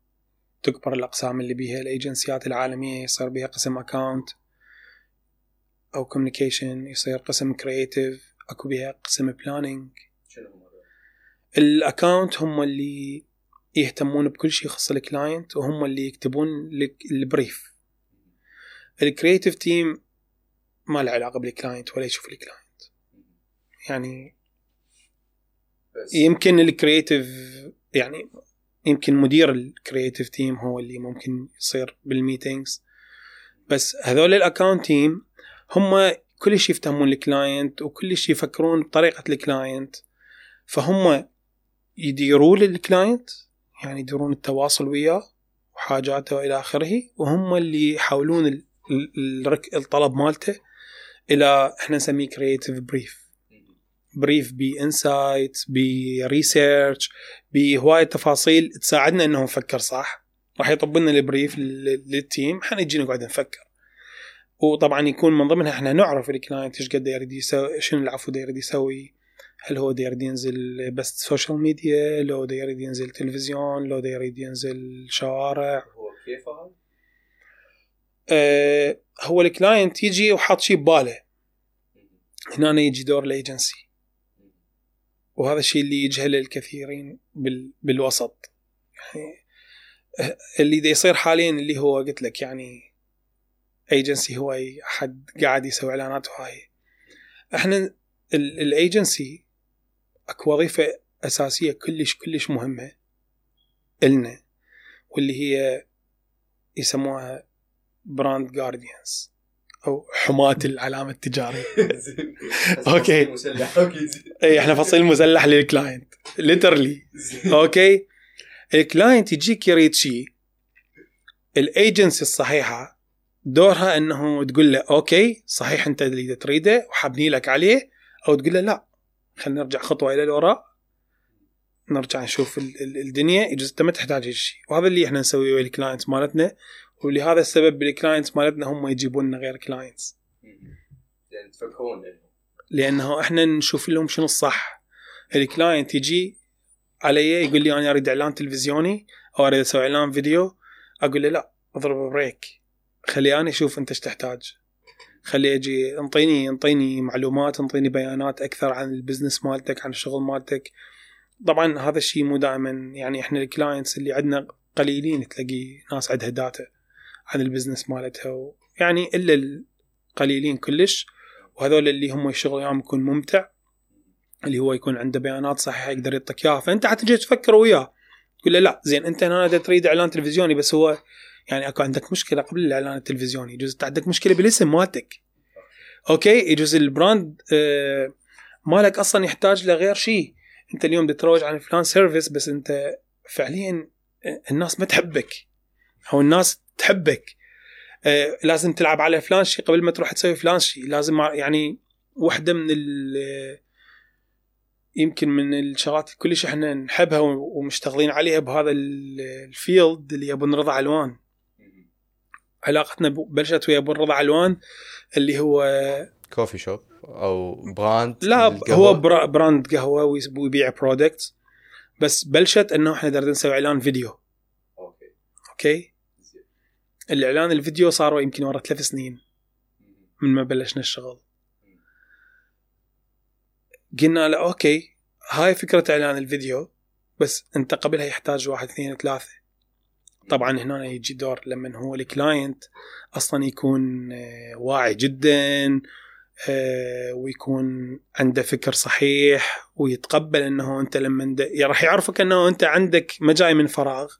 تكبر الأقسام اللي بيها الأيجنسيات العالمية يصير بيها قسم account أو communication يصير قسم creative أكو بيها قسم planning ال account هم اللي يهتمون بكل شيء يخص ال client وهم اللي يكتبون لك ال brief. ال creative team ما له علاقة بال client ولا يشوف ال client. يعني يمكن ال creative يعني يمكن مدير ال creative team هو اللي ممكن يصير بال meetings بس هذول ال account team هم كل شيء يفتهمون ال client وكل شيء يفكرون بطريقة ال client فهم يديرون ال client يعني يديرون التواصل وياه وحاجاته والى آخره وهم اللي الرك- الطلب مالته إلى إحنا نسميه creative brief brief ب insight ب research بهوايه تفاصيل تساعدنا إنه نفكر صح. راح يطب لنا ال brief لل- لل team. إحنا نجي نقعد نفكر. وطبعا يكون من ضمنها إحنا نعرف ال client إيش قد يريد يسوي شنو العفو يريد يسوي هل هو يريد ينزل بس social media لو يريد ينزل تلفزيون لو يريد ينزل شوارع. هو كيف؟ آه هو ال client يجي وحاط شيء بباله. هنا يجي دور الإيجنسي. وهذا الشيء اللي يجهل الكثيرين بال بالوسط. يعني اللي دا يصير حاليا اللي هو قلت لك يعني ايجنسي هو أحد قاعد يسوي إعلانات وهاي. إحنا الايجنسي أكو وظيفة أساسية كلش كلش مهمة إلنا واللي هي يسموها brand guardians أو حماة العلامه التجاريه okay. اي إحنا فصيل مسلح لل client literally okay. ال client يجيك يريد شيء الايجنسي الصحيحة دورها إنه تقول له okay صحيح أنت اللي تريده وحابني لك عليه. أو تقول له لا خلينا نرجع خطوة إلى الوراء. نرجع نشوف الدنيا. يجوز أنت ما تحتاج هالشيء وهذا اللي إحنا نسويه ويا ال clients مالتنا. ولهذا السبب ال clients مالتنا هم يجيبون لنا غير clients يعني تفكرون لأنه إحنا نشوف لهم شنو الصح. ال client يجي علي يقول لي أنا أريد إعلان تلفزيوني أو أريد أسوي إعلان فيديو. أقول له لا اضرب brake. خلي أنا أشوف أنت إيش تحتاج. خلي أجي أنطيني أنطيني معلومات أنطيني بيانات أكثر عن ال business مالتك عن الشغل مالتك. طبعا هذا الشيء مو دائما يعني إحنا ال clients اللي عندنا قليلين تلاقي ناس عندها data عن ال business مالتها يعني إلا القليلين كلش. وهذول اللي هم الشغل يوم يكون ممتع اللي هو يكون عنده بيانات صحيحة يقدر يعطيك إياها. فأنت حتجي تفكر وياه. تقول له لا زين أنت هنا تريد إعلان تلفزيوني بس هو يعني أكو عندك مشكلة قبل الإعلان التلفزيوني. يجوز عندك مشكلة بالاسم مالتك. okay؟ يجوز ال brand آه مالك أصلا يحتاج لغير شيء أنت اليوم تروج عن فلان service بس أنت فعليا الناس ما تحبك. أو الناس تحبك. آه لازم تلعب على فلان شيء قبل ما تروح تسوي فلان شيء لازم يعني واحدة من يمكن من الشغلات كلش إحنا نحبها ومشتغلين عليها بهذا ال field اللي ابو رضا علوان. علاقتنا بلشت ويا ابو رضا علوان اللي هو coffee shop أو براند لا القهوة. هو brand قهوة ويبيع product بس بلشت إنه إحنا نسوي إعلان فيديو. okay. okay؟ الإعلان الفيديو صار يمكن ورا ثلاث سنين من ما بلشنا الشغل. قلنا له okay هاي فكرة إعلان الفيديو بس أنت قبلها يحتاج واحد اثنين ثلاثة. طبعا هنا يجي دور لما هو ال client أصلا يكون آه، واعي جدا آه، ويكون عنده فكر صحيح ويتقبل إنه أنت لما راح يعرفك إنه أنت عندك ما جاي من فراغ.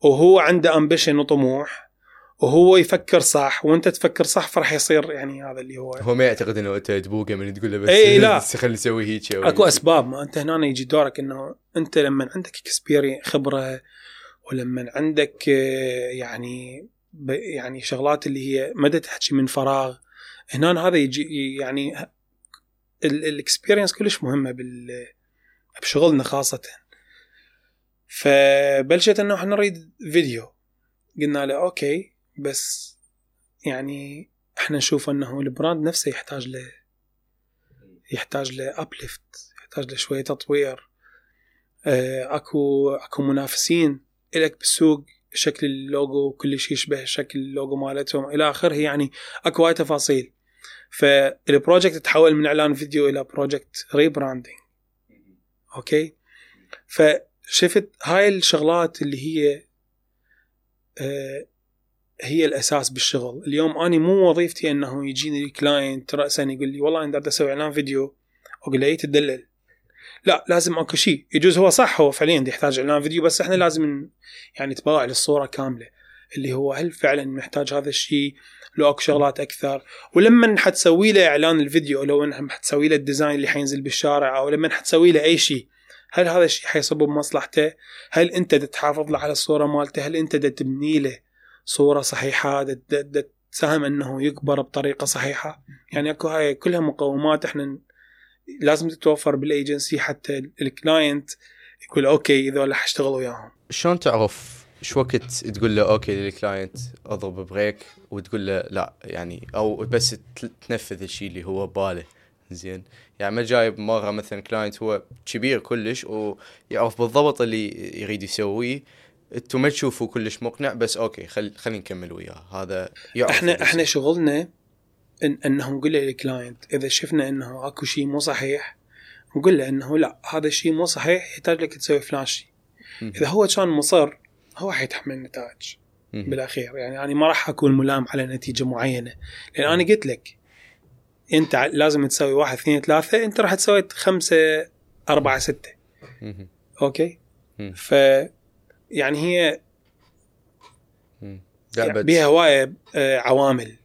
وهو عنده ambition وطموح وهو يفكر صح وانت تفكر صح فراح يصير يعني هذا اللي هو. هو ما يعتقد إنه أنت تبوقه من تقول له بس اي لا. خلي نسوي هيك أكو أسباب. ما أنت هنا يجي دورك إنه أنت لما عندك experience خبرة ولما عندك يعني يعني شغلات اللي هي ما تحكي من فراغ هنا هذا يجي يعني ال experience كلش مهمة بال بشغلنا خاصة. فبلشت إنه إحنا نريد فيديو. قلنا له okay بس يعني إحنا نشوف إنه ال brand نفسه يحتاج له يحتاج له uplift يحتاج له شوية تطوير. آه، أكو أكو منافسين لك بالسوق شكل اللوجو كل شيء يشبه شكل اللوجو مالتهم إلى آخره يعني أكو هاي تفاصيل. فال project تحول من إعلان فيديو إلى project rebranding okay؟ فشفت هاي الشغلات اللي هي آه هي الأساس بالشغل. اليوم أني مو وظيفتي إنه يجيني ال client راسا يقول لي والله أنا أسوي إعلان فيديو أقول له اي تدلل؟ لا لازم أكو شيء. يجوز هو صح هو فعليا يحتاج إعلان فيديو بس إحنا لازم يعني نتطلع للصورة كاملة. اللي هو هل فعلا محتاج هذا الشيء؟ لو أكو شغلات أكثر. ولما حتسوي له إعلان الفيديو لو انها حتسوي له ال design اللي حينزل بالشارع أو لما حتسوي له أي شيء هل هذا الشيء حيصب بمصلحته؟ هل أنت تحافظ له على الصورة مالته؟ هل أنت تبني له صورة صحيحة تساهم أنه يكبر بطريقة صحيحة؟ يعني أكو هاي كلها مقومات إحنا لازم تتوفر بالأيجنسي حتى ال client يقول okay إذا حاشتغل وياهم. شلون تعرف شو وقت تقول له okay لل client أضرب brake وتقول له لا يعني أو بس تنفذ الشيء اللي هو بباله زين. يعني ما جايب مرة مثلا client هو كبير كلش ويعرف بالضبط اللي يريد يسويه أنتم ما تشوفوا كلش مقنع بس okay خل خلينا نكمل وياه. هذا يعرف إحنا إحنا شغلنا إن انه نقول لل client إذا شفنا إنه أكو شيء مو صحيح نقول له إنه لا هذا الشيء مو صحيح يحتاج لك تسوي فلان شيء إذا هو كان مصر هو حيتحمل النتائج. بالأخير. يعني أنا ما راح أكون ملام على نتيجة معينة. لأن أنا قلت لك انت لازم تسوي واحد اثنين ثلاثة انت راح تسوي خمسة أربعة ستة مهم. أوكي مم. ف يعني هي. يعني بيها هواية آه، عوامل.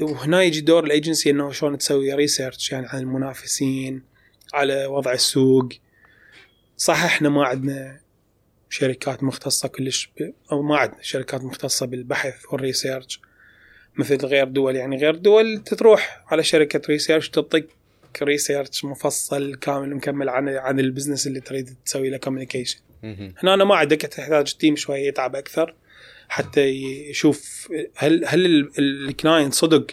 وهنا يجي دور الايجنسي إنه شلون تسوي research يعني عن المنافسين على وضع السوق صح إحنا ما عندنا شركات مختصة كلش ب... أو ما عندنا شركات مختصة بالبحث وال research مثل غير دول يعني غير دول تروح على شركة research تعطيك research مفصل كامل مكمل عن عن ال business اللي تريد تسوي له communication. هنا أنا ما عندك تحتاج team شوية يتعب أكثر حتى يشوف هل هل ال- ال- client صدق.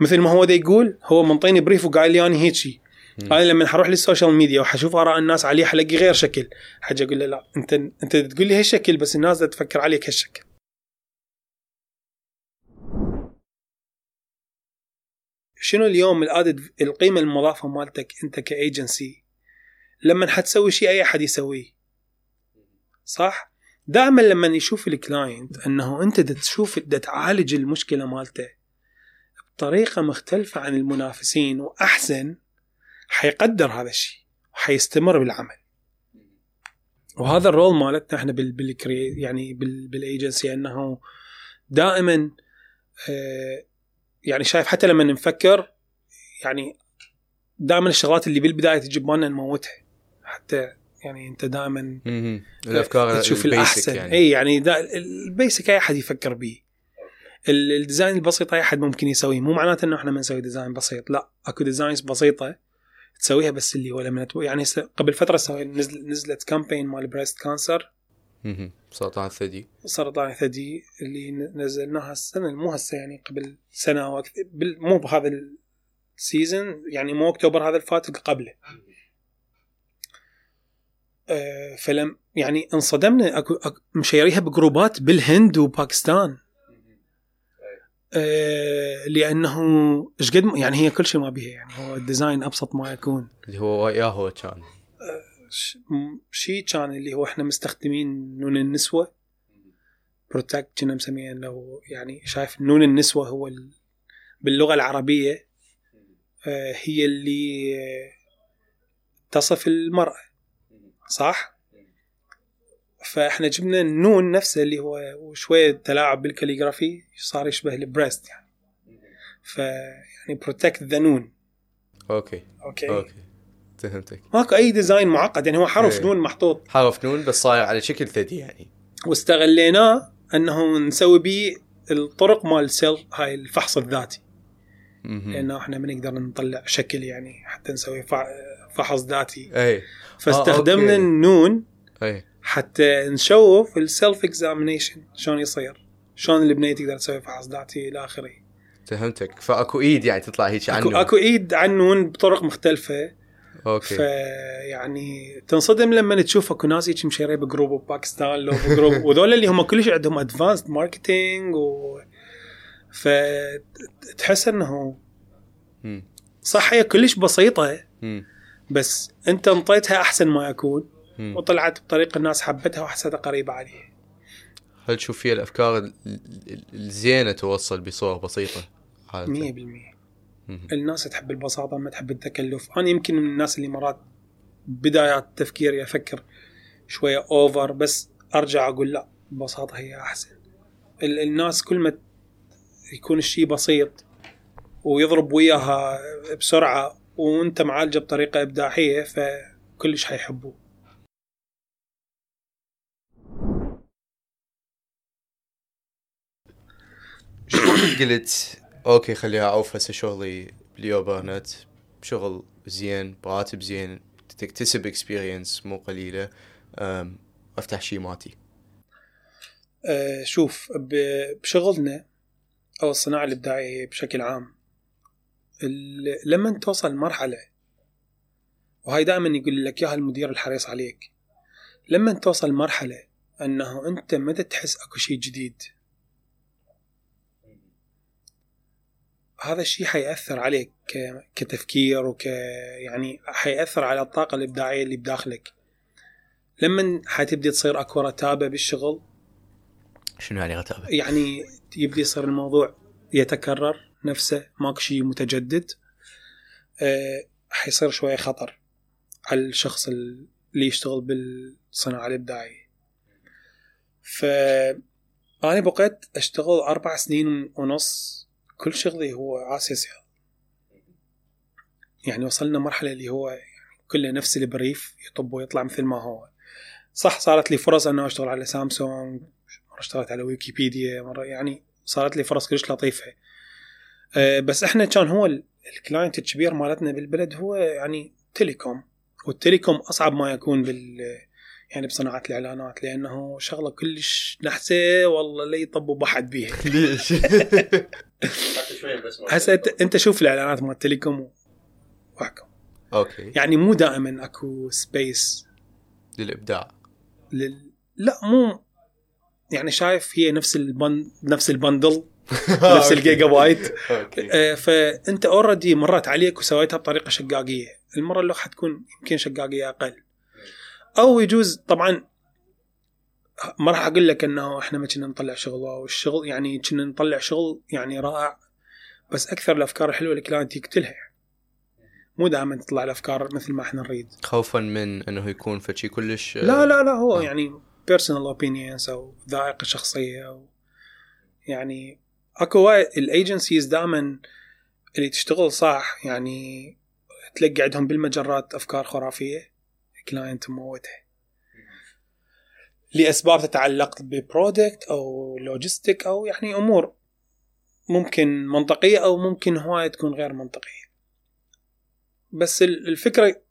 مثل ما هو دا يقول هو منطيني brief وقايل لي أنا هيجي. أنا لما حروح لل social media وحشوف آراء الناس عليه حلاقي غير شكل. حاجة أقول له لا انت أنت تقول لي هالشكل بس الناس تفكر عليك هالشكل. شنو اليوم ال added القيمة المضافة مالتك أنت كايجنسي لما حتسوي شيء أي أحد يسويه. صح؟ دائما لما يشوف ال client أنه أنت تشوف تعالج المشكلة مالته بطريقة مختلفة عن المنافسين وأحسن حيقدر هذا الشيء وحيستمر بالعمل. وهذا ال role مالتنا إحنا بال بال cre يعني بال بال agency أنه دائما آه، يعني شايف حتى لما نفكر يعني دائما الشغلات اللي بالبداية تجي ببالنا نموتها. حتى يعني أنت دائما. الأفكار تشوف الأحسن. يعني. إي يعني دا ال basic أي أحد يفكر به ال- ال design البسيط أي أحد ممكن يسويه. مو معناته إنه إحنا ما نسوي design بسيط. لا أكو designs بسيطة تسويها بس اللي لما تبو- يعني قبل فترة سوي نزل نزلت campaign مال breast cancer. سرطان الثدي. سرطان الثدي اللي نزلناها السنة مو هسه يعني قبل سنة أو أكثر مو بهذا ال season يعني مو أكتوبر هذا الفات اللي قبله. آه، فلم يعني انصدمنا اكو مشيريها ب groupات بالهند وباكستان. آه، لأنه إيش قد يعني هي كل شيء ما بيها يعني هو ال design أبسط ما يكون. اللي هو ياهو كان. شيء كان اللي هو إحنا مستخدمين نون النسوة. protect كنا مسميه لو يعني شايف نون النسوة هو ال... باللغة العربية آه، هي اللي تصف المرأة صح؟ فإحنا جبنا النون نفسه اللي هو وشوية تلاعب بال calligraphy صار يشبه ال breast يعني. ف يعني protect the نون okay. okay? okay. فهمتك. ماكو أي design معقد يعني هو حرف إيه. نون محطوط. حرف نون بس صاير على شكل ثدي يعني. واستغليناه أنه نسوي به الطرق مال ال self هاي الفحص الذاتي. لأنه إحنا ما نقدر نطلع شكل يعني حتى نسوي فحص ذاتي. اي فاستخدمنا okay. النون اي حتى نشوف ال self examination شلون يصير. شلون البنية تقدر تسوي فحص ذاتي إلى آخره. فهمتك. فأكو إيد يعني تطلع هيك اكو عنه. أكو إيد عنون بطرق مختلفة. okay فيعني تنصدم لما تشوف اكو ناس هيك مشيرين ب group بباكستان لو ب group وذول اللي هم كلش عندهم advanced marketing و فتحس انه. صح هي كلش بسيطة. بس انت انطيتها احسن ما يكون مم. وطلعت بطريقة الناس حبتها وحسيتها قريبه عليه هل تشوف فيها الأفكار ال- ال- الزينة توصل بصور بسيطة 100% عادة؟ مم. الناس تحب البساطة ما تحب التكلف. أنا يمكن من الناس اللي مرات بدايات تفكيري أفكر شوية اوفر بس أرجع أقول لا البساطة هي أحسن. ال- الناس كل ما يكون الشيء بسيط ويضرب وياها بسرعة وأنت معالجه بطريقة إبداعية فكلش حيحبوه. قلت okay خليها اعوف هسه شغلي باليوبرنت شغل زين براتب زين تكتسب experience مو قليلة. أفتح شيء ماتي. آه، شوف بشغلنا أو الصناعة الإبداعية بشكل عام لما توصل مرحلة وهاي دائما يقول لك اياها المدير الحريص عليك لما توصل مرحلة أنه أنت متى تحس أكو شيء جديد هذا الشيء حيأثر عليك كتفكير وك يعني حيأثر على الطاقة الإبداعية اللي بداخلك. لما حتبدي تصير أكو رتابة بالشغل؟ شنو يعني رتابة؟ يعني يبدي يصير الموضوع يتكرر نفسه ماكو شيء متجدد أه حيصير شوية خطر على الشخص اللي يشتغل بالصناعة الإبداعية. ف أنا بقيت أشتغل أربع سنين ونص كل شغلي هو عاسس يعني وصلنا مرحلة اللي هو كله نفس ال brief يطب ويطلع مثل ما هو. صح صارت لي فرص إنه أشتغل على سامسونج مرة اشتغلت على ويكيبيديا مرة يعني صارت لي فرص كلش لطيفة. أه بس إحنا كان هو ال client الكبير مالتنا بالبلد هو يعني telecom وال telecom أصعب ما يكون بال يعني بصناعة الإعلانات لأنه شغلة كلش نحسة والله لا يطبوا بحد بيها. ليش؟ هسه أنت شوف الإعلانات مال telecom واحكم okay. يعني مو دائما أكو space للإبداع. لل... لا مو. يعني شايف هي نفس ال bun... نفس ال bundle نفس الجيجا بايت okay. آه، فانت already مرت عليك وسويتها بطريقة شقاقية. المرة اللي حتكون يمكن شقاقية أقل. أو يجوز طبعا ما راح أقول لك إنه إحنا ما كنا نطلع شغل والشغل يعني كنا نطلع شغل يعني رائع بس أكثر الأفكار الحلوة ال client يقتلها. مو دائما تطلع الأفكار مثل ما إحنا نريد. خوفا من إنه يكون فشي كلش لا لا لا هو آه. يعني personal opinions أو ذائقة شخصية أو يعني أكو وايد ال agencies دائما اللي تشتغل صح يعني تلقى عندهم بالمجرات أفكار خرافية. client موتها. لأسباب تتعلق ب product أو logistic أو يعني أمور ممكن منطقية أو ممكن هواية تكون غير منطقية. بس ال- الفكرة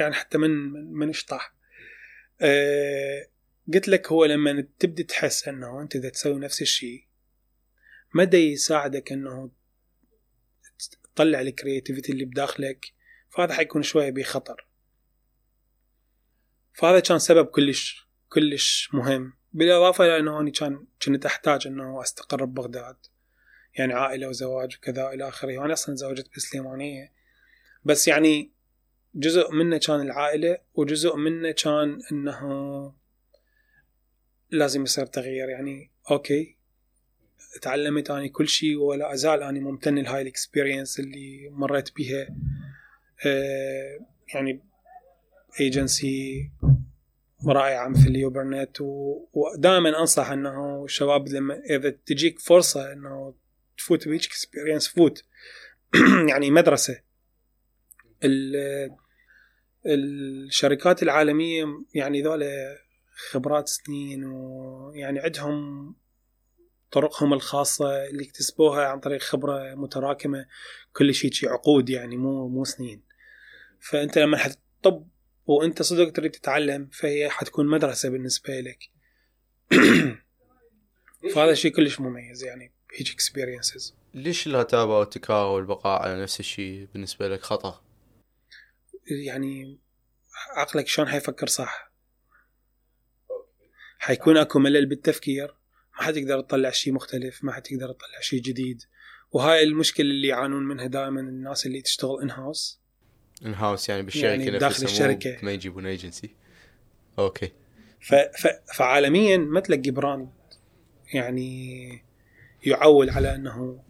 يعني حتى من من- اشطح أه قلت لك هو لما تبدأ تحس إنه أنت إذا تسوي نفس الشيء مدى يساعدك إنه تطلع الكرياتيفيتي اللي بداخلك فهذا حيكون شوية بخطر. فهذا كان سبب كلش كلش مهم. بالإضافة إلى إنه أني كان كنت أحتاج إنه استقر ببغداد يعني عائلة وزواج وكذا إلى آخره. وأنا أصلا تزوجت بالسليمانيه بس يعني جزء منه كان العائلة وجزء منه كان إنه لازم يصير تغيير. يعني okay تعلمت أني كل شيء ولا أزال أني ممتن لهاي ال experience اللي مريت بيها آه، يعني ايجنسي رائعه مثل يوبرنت ودائما أنصح إنه الشباب لما إذا تجيك فرصة إنه تفوت بهيك experience فوت. يعني مدرسة. ال- الشركات العالمية يعني ذولا خبرات سنين ويعني عندهم طرقهم الخاصة اللي اكتسبوها عن طريق خبرة متراكمة. كل شيء شي عقود يعني مو مو سنين. فأنت لما حتطب وأنت صدق تريد تتعلم فهي حتكون مدرسة بالنسبة لك. فهذا شيء كلش مميز يعني هيك اكسبيرينسز ليش الرتابه والتكرار والبقاء على نفس الشيء بالنسبة لك؟ خطأ؟ يعني عقلك شلون حيفكر صح؟ حيكون أكو ملل بالتفكير ما حتقدر تطلع شيء مختلف ما حتقدر تطلع شيء جديد. وهاي المشكلة اللي يعانون منها دائما الناس اللي تشتغل ان هاوس in house يعني بالشركة يعني داخل مو الشركة. ما يجيبون agency okay ف... ف... فعالميا ما تلاقي brand يعني يعول على إنه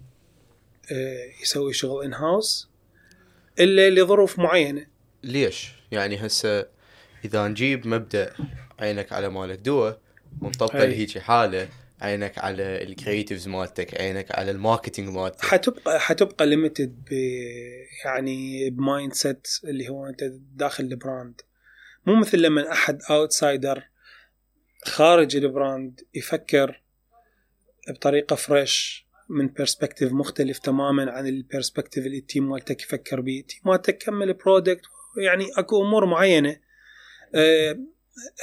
آه، يسوي شغل in house إلا لظروف معينة ليش؟ يعني هسه إذا نجيب مبدأ عينك على مالك دوا ونطبقه. لهيجي حالة عينك على ال creatives مالتك عينك على ال marketing مالتك. حتبقى حتبقى ليمتد ب يعني ب mindset اللي هو أنت داخل ال brand. مو مثل لما أحد outsider خارج ال brand يفكر بطريقة fresh من perspective مختلف تماما عن ال perspective اللي ال team مالتك يفكر به ال team مالتك كمل product يعني أكو أمور معينة. أه،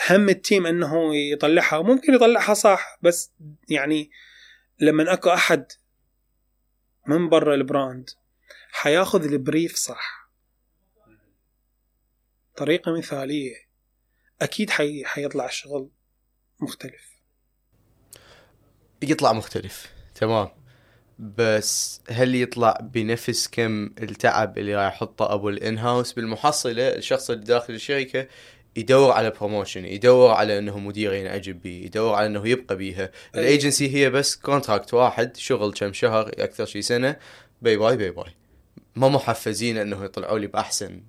هم ال team إنه يطلعها ممكن يطلعها صح بس يعني لما أكو أحد من برا ال brand حياخذ ال brief صح. طريقة مثالية. أكيد حي... حيطلع الشغل مختلف. يطلع مختلف. تمام. بس هل يطلع بنفس كم التعب اللي راح يحطه أبو ال in-house؟ بالمحصلة الشخص اللي داخل الشركة يدور على promotion يدور على انه مدير ينعجب بيه يدور على إنه يبقى بيها. الايجنسي هي بس contract واحد شغل كم شهر أكثر شي سنة bye bye bye bye. ما محفزين إنه يطلعوا لي بأحسن.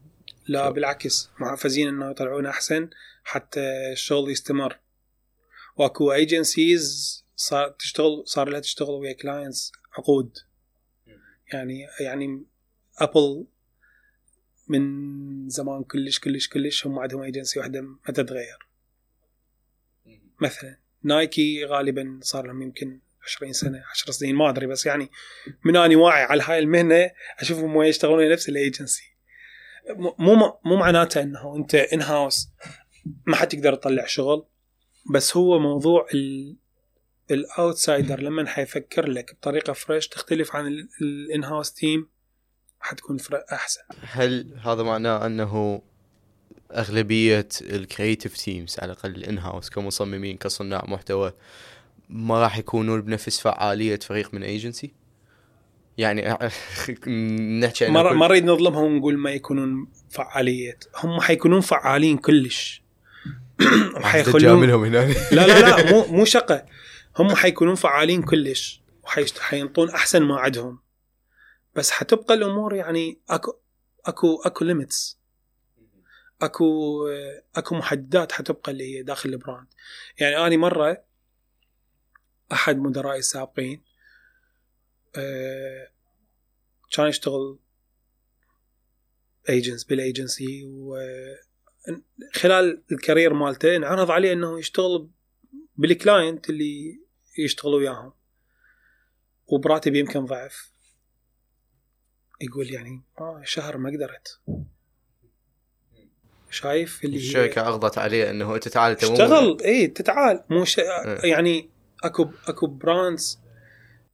لا بالعكس محفزين إنه يطلعون أحسن حتى الشغل يستمر. وأكو agencies صار تشتغل صار لها تشتغل ويا clients عقود. يعني يعني ابل من زمان كلش كلش كلش هم عندهم ايجنسي واحدة ما تتغير. مثلا نايكي غالبا صار لهم يمكن 20 سنة 10 سنين ما أدري بس يعني من أني واعي على هاي المهنة أشوفهم يشتغلون نفس الايجنسي مو مو معناته إنه أنت in-house ما حتقدر تطلع شغل بس هو موضوع ال outsider لما حيفكر لك بطريقة fresh تختلف عن ال in-house team حتكون أحسن. هل هذا معناه أنه أغلبية ال creative teams على الأقل ال in-house كمصممين كصناع محتوى ما راح يكونون بنفس فعالية فريق من ايجنسي؟ يعني نحكي ما ما نريد نظلمهم ونقول ما يكونون فعالية. هم حيكونون فعالين كلش. حيخلون منهم هنا. لا لا لا مو مو شقة. هم حيكونون فعالين كلش. وحينطون أحسن ما عندهم. بس حتبقى الأمور يعني أكو أكو أكو limits أكو أكو محددات حتبقى اللي هي داخل ال brand. يعني اني مرة أحد مدرائي السابقين أه كان يشتغل ايجنس بالايجنسي وخلال ال career مالته انعرض عليه إنه يشتغل بال client اللي يشتغلوا وياهم. وبراتب يمكن ضعف. يقول يعني آه شهر ما قدرت. شايف اللي الشركة هي... أغضت عليه إنه أنت تعال اشتغل. اي تتعال مو ش... آه. يعني أكو أكو brands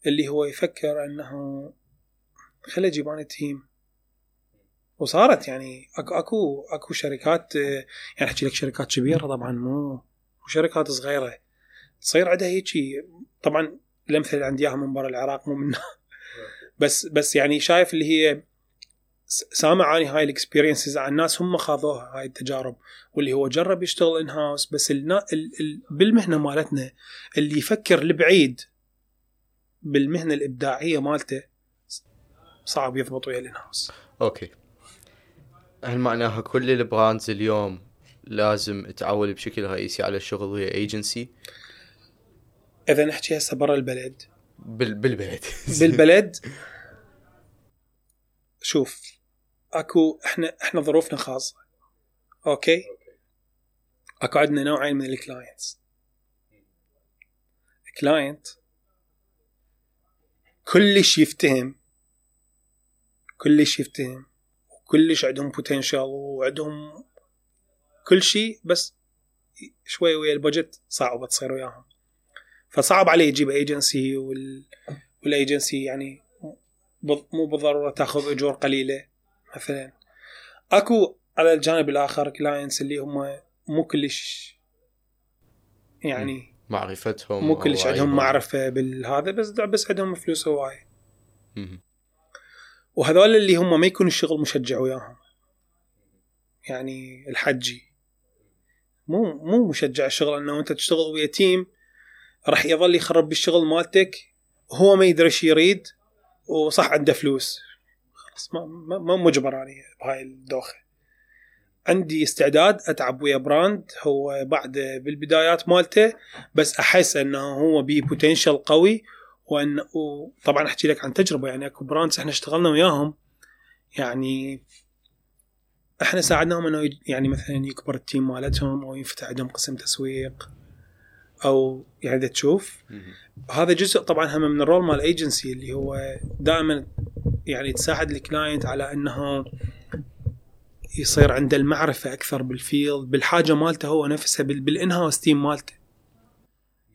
اللي هو يفكر إنه خلي أجيب أنا team وصارت يعني اكو أكو أكو شركات يعني أحكي لك شركات كبيرة طبعا مو وشركات صغيرة. تصير عندها هيجي طبعا الأمثلة اللي عندي إياها من برا العراق مو منها. بس بس يعني شايف اللي هي سامع اني هاي ال experiences عن ناس هم خاضوها هاي التجارب واللي هو جرب يشتغل in-house بس النا ال ال بالمهنة مالتنا اللي يفكر لبعيد بالمهنة الإبداعية مالته صعب يضبط ويا ال in-house okay. هل معناها كل ال brands اليوم لازم تعول بشكل رئيسي على الشغل ويا ايجنسي؟ إذا نحكي هسه برا البلد. بال بالبلد. بالبلد شوف اكو إحنا إحنا ظروفنا خاصة. okay؟ اكو عندنا نوعين من ال clients. client كلش يفتهم كلش يفتهم وكلش عندهم potential وعندهم كل شيء بس شوي ويا ال budget صعب تصير وياهم. فصعب عليه يجيب ايجنسي وال... والايجنسي يعني مو بالضرورة تاخذ أجور قليلة مثلا. أكو على الجانب الآخر clients اللي هم مو كلش يعني معرفتهم مو كلش عندهم معرفة بالهذا بس بس عندهم فلوس هواي. وهذول اللي هم ما يكون الشغل مشجع وياهم. يعني الحجي. مو مو مشجع الشغل إنه أنت تشتغل ويا تيم راح يظل يخرب بالشغل مالتك هو ما يدري إيش يريد وصح عنده فلوس. خلاص ما ما مجبر علي بهاي الدوخة. عندي استعداد أتعب ويا brand هو بعد بالبدايات مالته بس أحس إنه هو بي potential قوي وان وطبعا أحكي لك عن تجربة يعني أكو brands إحنا اشتغلنا وياهم. يعني إحنا ساعدناهم إنه يعني مثلا يكبر ال team مالتهم أو ينفتح عندهم قسم تسويق. أو يعني تشوف. هذا جزء طبعا هم من ال role مال ايجنسي اللي هو دائما يعني تساعد ال client على إنه يصير عنده المعرفة أكثر بال field بالحاجة مالته هو نفسها بال in-house team مالته.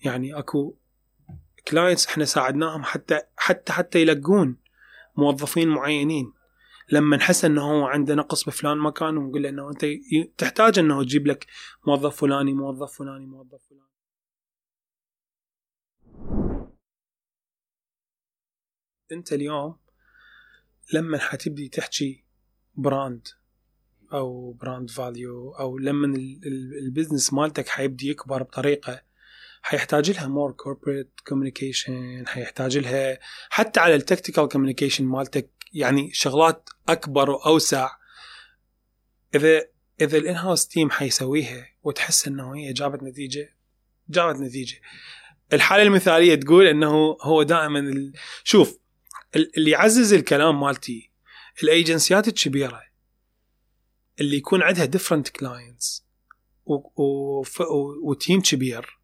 يعني أكو clients إحنا ساعدناهم حتى حتى حتى يلقون موظفين معينين. لما نحس إنه هو عنده نقص بفلان مكان ونقول له إنه أنت تحتاج إنه تجيب لك موظف فلاني موظف فلاني موظف فلاني. انت اليوم لما حتبدي تحكي brand أو brand value أو لما ال business مالتك حيبدي يكبر بطريقة حيحتاج لها more corporate communication حيحتاج لها حتى على ال tactical communication مالتك يعني شغلات أكبر وأوسع إذا إذا ال in-house team حيسويها وتحس إنه هي جابت نتيجة جابت نتيجة الحالة المثالية تقول إنه هو دائما. شوف اللي يعزز الكلام مالتي الأيجنسيات الكبيرة اللي يكون عندها different clients و team كبير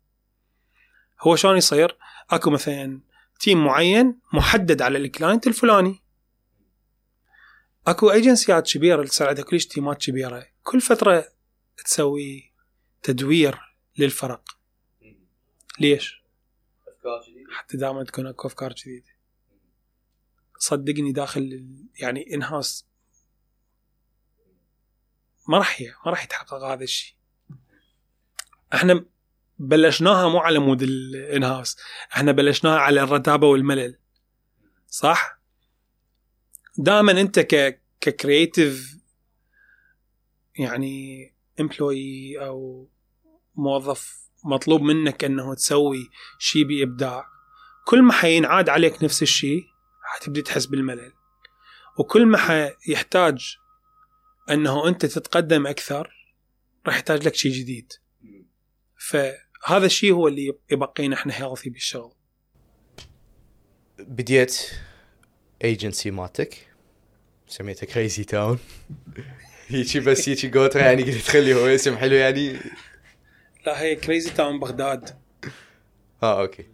هو شلون يصير؟ أكو مثلا team معين محدد على ال client الفلاني أكو ايجنسيات كبيرة اللي تصير عندها كلش team ات كبيرة كل فترة تسوي تدوير للفرق ليش؟ أفكار جديدة حتى دائما تكون أكو أفكار جديدة صدقني داخل يعني in-house ما راح ما راح يتحقق هذا الشيء. إحنا بلشناها مو على مود ال in-house إحنا بلشناها على الرتابة والملل. صح؟ دائما انت ك ك creative يعني employee أو موظف مطلوب منك إنه تسوي شيء بإبداع. كل ما حينعاد عليك نفس الشيء حتبدي تحس بالملل. وكل ما حيحتاج أنه أنت تتقدم أكثر راح يحتاج لك شيء جديد. فهذا الشيء هو اللي يبقينا إحنا healthy بالشغل. بديت ايجنسي مالتك. سميتها Crazy Town هيجي بس هيجي جوترا يعني قلت تخلي هو اسم حلو يعني. لا هي Crazy Town بغداد. آه okay.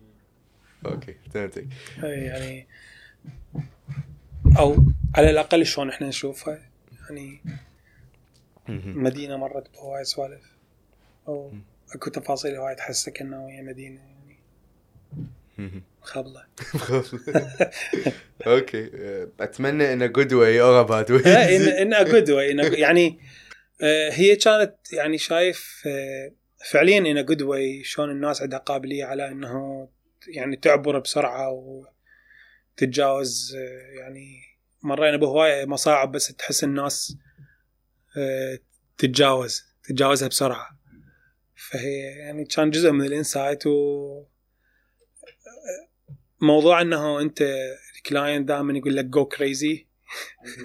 okay فهمتك. يعني أو على الأقل شلون إحنا نشوفها يعني مدينة مرت بهواي سوالف. أو أكو تفاصيل هواي تحسك إنه هي مدينة يعني خبلة. okay. أتمنى انه good way or bad way in good way يعني آه، هي كانت يعني شايف آه، فعليا in good way شلون الناس عندها قابلية على إنه يعني تعبر بسرعة وتتجاوز آه، يعني مرينا بهواية مصاعب بس تحس الناس تتجاوز تتجاوزها بسرعة. فهي يعني كان جزء من ال insight و موضوع إنه أنت ال client دائما يقول لك go crazy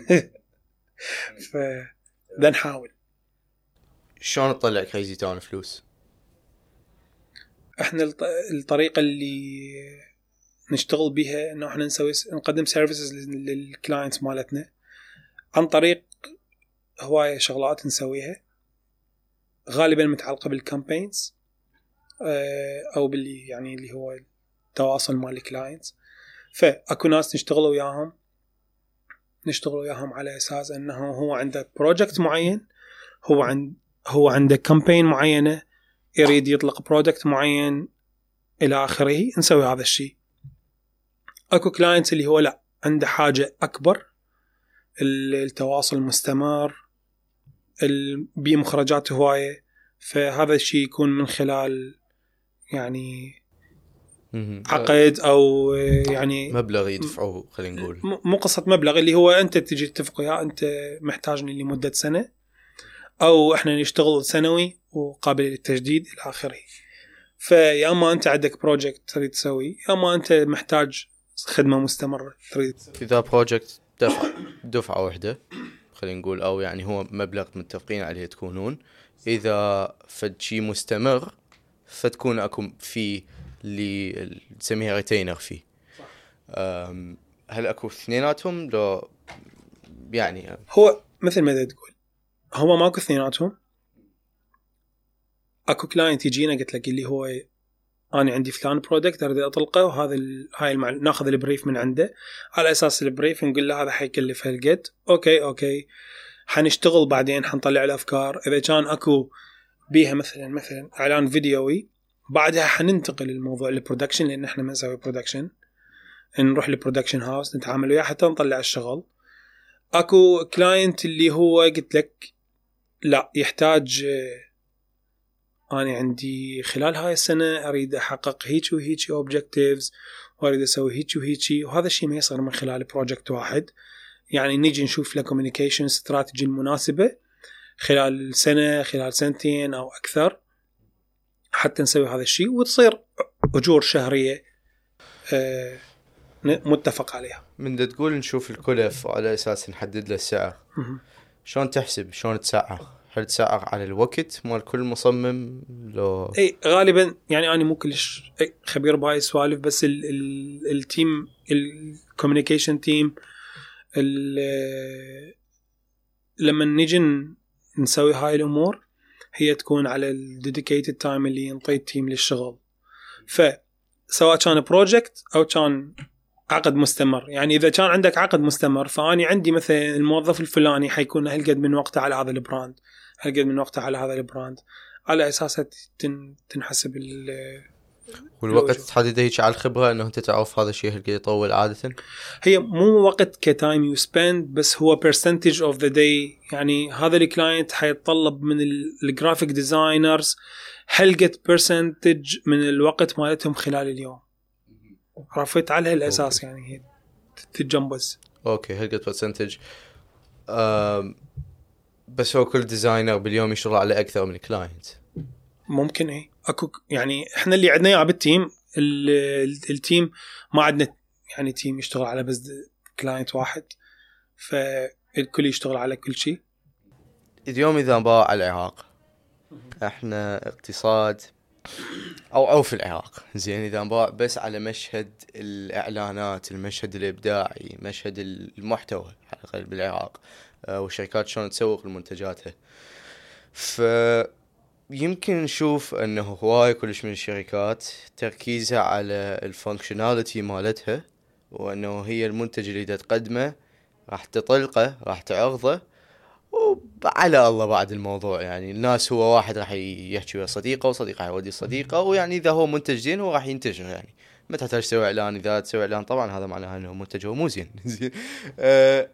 ف نحاول شلون تطلع Crazy Town فلوس؟ إحنا الطريقة اللي نشتغل بها إنه إحنا نسوي نقدم services لل clients مالتنا عن طريق هواية شغلات نسويها غالبا متعلقة بال campaigns آه، أو باللي يعني اللي هو التواصل مع ال clients فأكو ناس نشتغل وياهم نشتغل وياهم على أساس إنه هو عنده project معين هو عند هو عنده campaign معينة يريد يطلق product معين إلى آخره نسوي هذا الشيء. أكو clients اللي هو لا عنده حاجة أكبر التواصل مستمر بمخرجات هواية فهذا الشيء يكون من خلال يعني عقد أو يعني مبلغ يدفعوه خلينا نقول. مو قصة مبلغ اللي هو أنت تجي تتفق وياه أنت محتاجني لمدة سنة أو إحنا نشتغل سنوي وقابل للتجديد إلى آخره. فيا اما أنت عندك بروجكت تريد تسوي يا اما أنت محتاج خدمة مستمرة. تريد. اذا project دفع دفعة واحدة خلينا نقول أو يعني هو مبلغ متفقين عليه تكونون. إذا فد شيء مستمر فتكون أكو في اللي تسميها retainer فيه هل أكو اثنيناتهم؟ لو يعني هو مثل ما تقول. هو ماكو اثنيناتهم. أكو client يجينا قلت لك اللي هو أنا عندي فلان product أريد أطلقه وهذا هاي. ناخذ ال brief من عنده. على أساس ال brief نقول له هذا حيكلف هالقد. okay okay. حنشتغل بعدين حنطلع الافكار إذا كان أكو بيها مثلا مثلا إعلان فيديوي بعدها حننتقل الموضوع لل production لأن إحنا ما نسوي production نروح لل production house نتعامل وياه حتى نطلع الشغل. أكو client اللي هو قلت لك لا يحتاج أنا عندي خلال هاي السنة أريد أحقق هيك وهيك objectives وأريد أسوي هيك وهيك وهذا الشيء ما يصير من خلال project واحد. يعني نيجي نشوف له communication strategy المناسبة خلال سنة خلال سنتين أو أكثر حتى نسوي هذا الشيء وتصير أجور شهرية آه، متفق عليها. من تقول نشوف الكلف وعلى أساس نحدد له السعر. شلون تحسب؟ شلون تسعر هل تسعر على الوقت مال كل مصمم؟ لو إي غالبا يعني أنا مو كلش خبير بهاي السوالف بس ال ال ال team ال communication team لما نجي نسوي هاي الأمور هي تكون على ال dedicated time اللي ينطي ال team للشغل. فسواء كان project أو كان عقد مستمر. يعني إذا كان عندك عقد مستمر فأني عندي مثلا الموظف الفلاني حيكون هالقد من وقته على هذا ال brand هالقد من وقته على هذا ال brand. على اساسها تن- تنحسب ال- والوقت. تحدده هيك على الخبرة إنه أنت تعرف هذا الشيء هل يطول عادة؟ هي مو وقت ك time you spend بس هو percentage of the day يعني هذا ال client حيتطلب من ال graphic designers هلقة percentage من الوقت مالتهم خلال اليوم. عرفت؟ على هالأساس يعني هي تتجنب. أوكي هل قد percentage بس هو كل designer باليوم يشتغل على أكثر من كلاينت ممكن إيه. أكو يعني إحنا اللي عندنا إياه بال team ال- ال- ال team ما عندنا يعني team يشتغل على بس client واحد فالكل يشتغل على كل شيء. اليوم إذا نباع على العراق إحنا اقتصاد أو أو في العراق. زين إذا نباع بس على مشهد الإعلانات المشهد الإبداعي مشهد المحتوى على الأقل بالعراق. والشركات شلون تسوق لمنتجاتها ف يمكن نشوف إنه هواي كلش من الشركات تركيزها على ال functionality مالتها وإنه هي المنتج اللي تقدمه راح تطلقه راح تعرضه وعلى الله بعد الموضوع. يعني الناس هو واحد راح يحكي ويا صديقه وصديقه يودي صديقه ويعني إذا هو منتج زين هو راح ينتشر يعني ما تحتاج تسوي إعلان. إذا تسوي إعلان طبعا هذا معناه إنه منتج هو مو زين زين. أه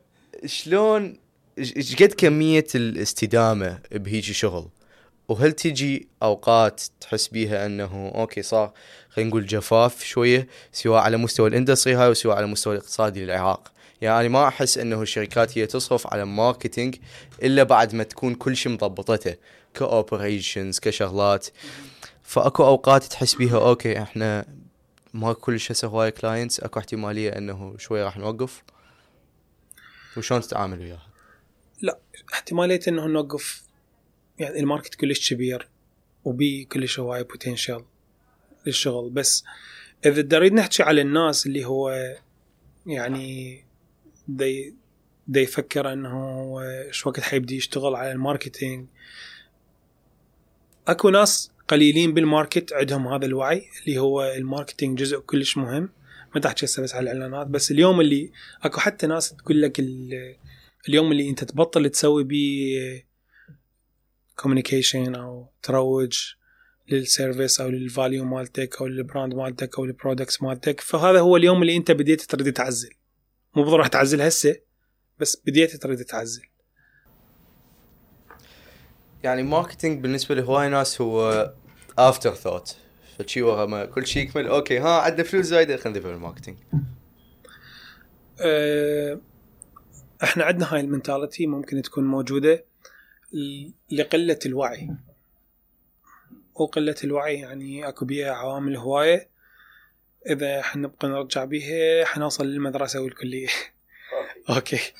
شلون إيش قد كمية الاستدامة بهيجي شغل؟ وهل تجي أوقات تحس بيها أنه okay صار خلينا نقول جفاف شوية سواء على مستوى ال industry هاي وسواء على المستوى الاقتصادي للعراق يعني ما أحس أنه الشركات هي تصرف على marketing إلا بعد ما تكون كل شيء مضبطته ك operations كشغلات. فأكو أوقات تحس بيها okay إحنا ما كلش هسه هواي clients أكو احتمالية أنه شوي راح نوقف؟ وشلون تتعامل وياها؟ احتماليه إنه نوقف. يعني ال market كلش كبير وبي كلش هواي potential للشغل. بس إذا نريد نحكي على الناس اللي هو يعني دي دي يفكر إنه إيش وقت حيبدي يشتغل على ال marketing. أكو ناس قليلين بال market عندهم هذا الوعي اللي هو ال marketing جزء كلش مهم. ما تحكي هسه بس على الإعلانات بس اليوم اللي أكو حتى ناس تقول لك اليوم اللي انت تبطل تسوي بيه communication أو تروج لل service أو لل value مالتك أو لل brand مالتك أو لل products مالتك فهذا هو اليوم اللي انت بديت تريد تعزل. مو بالضروره تعزل هسه بس بديت تريد تعزل. يعني marketing بالنسبة لهواي ناس هو afterthought فشي ورا ما كل شيء يكمل. okay ها عندنا فلوس زايدة خلينا ندفع ال marketing أه، إحنا عندنا هاي ال mentality ممكن تكون موجودة لقلة الوعي. وقله الوعي يعني اكو بيها عوامل هواية. اذا حنبقى نرجع بيها حنوصل للمدرسة والكلية. okay.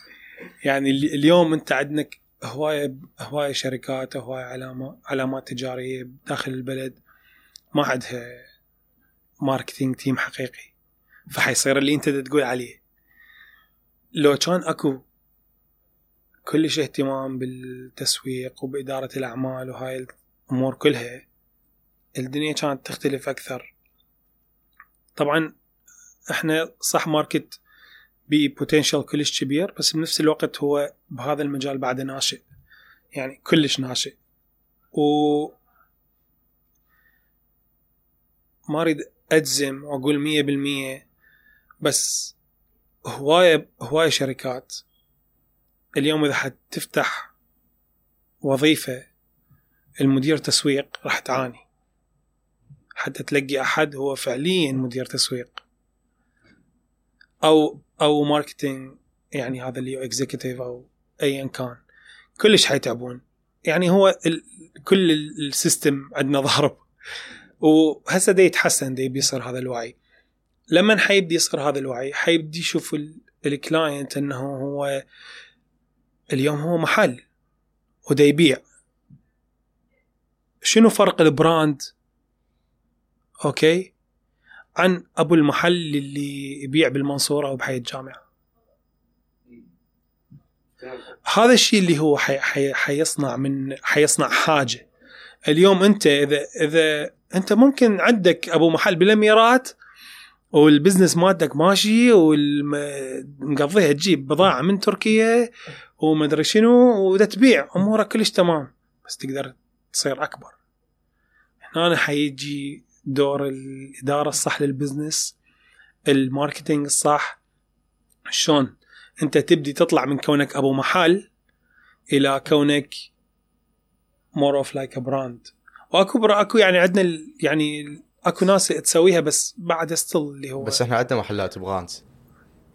يعني ال- اليوم انت عندك هواية هواية شركات هواية علامات علامات تجارية داخل البلد. ما عندها marketing team حقيقي. فحيصير اللي انت تقول عليه. لو كان اكو كلش اهتمام بالتسويق وبإدارة الأعمال وهاي الأمور كلها الدنيا كانت تختلف أكثر. طبعا إحنا صح ماركت ببوتنشال كلش كبير بس بنفس الوقت هو بهذا المجال بعده ناشئ. يعني كلش ناشئ. و ما أريد أجزم وأقول مية بالمية بس هواية هواية شركات. اليوم إذا حتفتح وظيفة المدير تسويق راح تعاني. حتى تلقي أحد هو فعليا مدير تسويق. أو أو marketing يعني هذا اللي executive أو ايا كان. كلش حيتعبون. يعني هو ال... كل ال- ال system عندنا ضارب. وهسه دا يتحسن دا بيصير هذا الوعي. لما حيبدي يصير هذا الوعي؟ حيبدي يشوف ال- ال client إنه هو اليوم هو محل ودا يبيع. شنو فرق ال brand؟ okay. عن أبو المحل اللي يبيع بالمنصورة أو بحي الجامعة. هذا الشيء اللي هو حي حي حيصنع من حيصنع حاجة. اليوم أنت اذا إذا أنت ممكن عندك أبو محل بالاميرات وال business مالتك ماشي ومقضيها تجيب بضاعة من تركيا ومدري شنو ودا تبيع أمورك كلش تمام بس تقدر تصير أكبر. هنا حيجي دور الإدارة الصح لل business ال marketing الصح. شلون؟ أنت تبدي تطلع من كونك أبو محل إلى كونك more of like brand وأكو أكو يعني عندنا يعني أكو ناس تسويها بس بعد still اللي هو بس إحنا عندنا محلات brands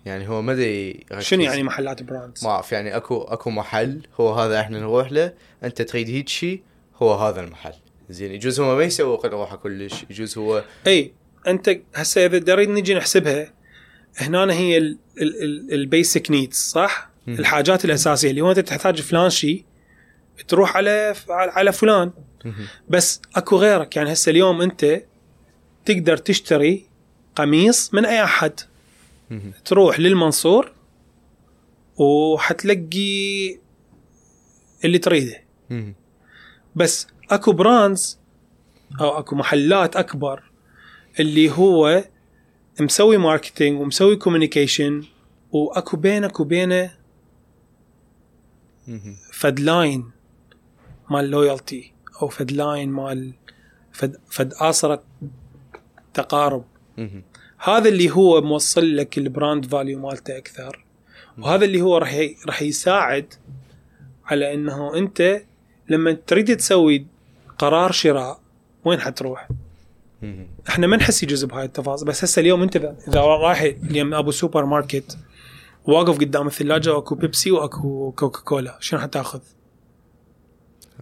يعني هو ما أدري شنو يعني محلات براند ما أعرف يعني اكو أكو محل هو هذا إحنا نروح له أنت تريد هيك شيء هو هذا المحل زين يجوز هو ما يسوق روحه كلش يجوز هو إي أنت هسه إذا نريد نجي نحسبها هنا هي ال basic needs صح؟ مم. الحاجات الأساسية اللي هو أنت تحتاج فلان شيء تروح على على فلان. بس أكو غيرك يعني هسه اليوم أنت تقدر تشتري قميص من أي أحد. تروح للمنصور وحتلقي اللي تريده. بس اكو brands أو اكو محلات اكبر اللي هو مسوي marketing ومسوي communication واكو بينك وبينه. فد line مال loyalty أو فد line مال فد فد تقارب. هذا اللي هو موصل لك ال brand value مالته أكثر. وهذا اللي هو راح راح يساعد على إنه أنت لما تريد تسوي قرار شراء وين حتروح؟ إحنا ما نحس يجوز بهاي التفاصيل بس هسه اليوم أنت اذا رايح اليوم أبو سوبر ماركت واقف قدام الثلاجة واكو بيبسي وأكو كوكا كولا شنو حتاخذ؟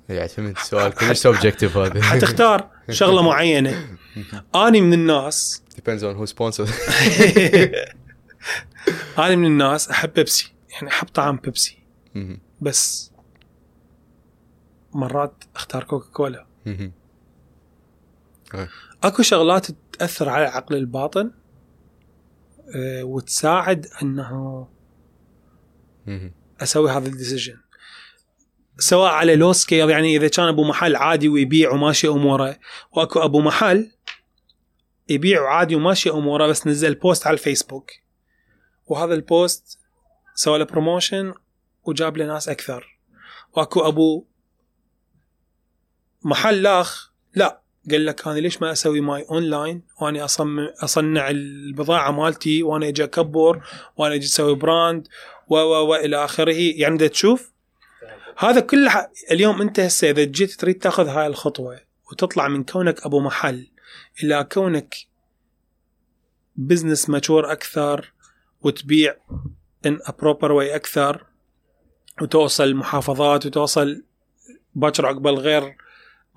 يعتمد سؤال كلش subjective هذا. حتختار شغلة معينة. أني من الناس depends on who sponsor اني من الناس أحب بيبسي يعني أحب طعم بيبسي. بس مرات أختار كوكا كولا. أكو شغلات تأثر على العقل الباطن أه، وتساعد إنه. أسوي هذا ال decision سواء على low scale يعني إذا كان أبو محل عادي ويبيع وماشي أموره وأكو أبو محل يبيع عادي وماشي اموره بس نزل post على الفيسبوك. وهذا البوست سوى له promotion وجاب له ناس أكثر. وأكو أبو محل آخ لا قال لك أنا ليش ما أسوي ماي اونلاين وأنا اصمم أصنع البضاعة مالتي وأنا أجي أكبر وأنا أجي أسوي brand و و و إلى آخره. يعني دا تشوف؟ هذا كله اليوم أنت هسه إذا جيت تريد تأخذ هاي الخطوة وتطلع من كونك أبو محل إلى كونك business mature أكثر وتبيع in proper way أكثر وتوصل محافظات وتوصل باكر عقبال غير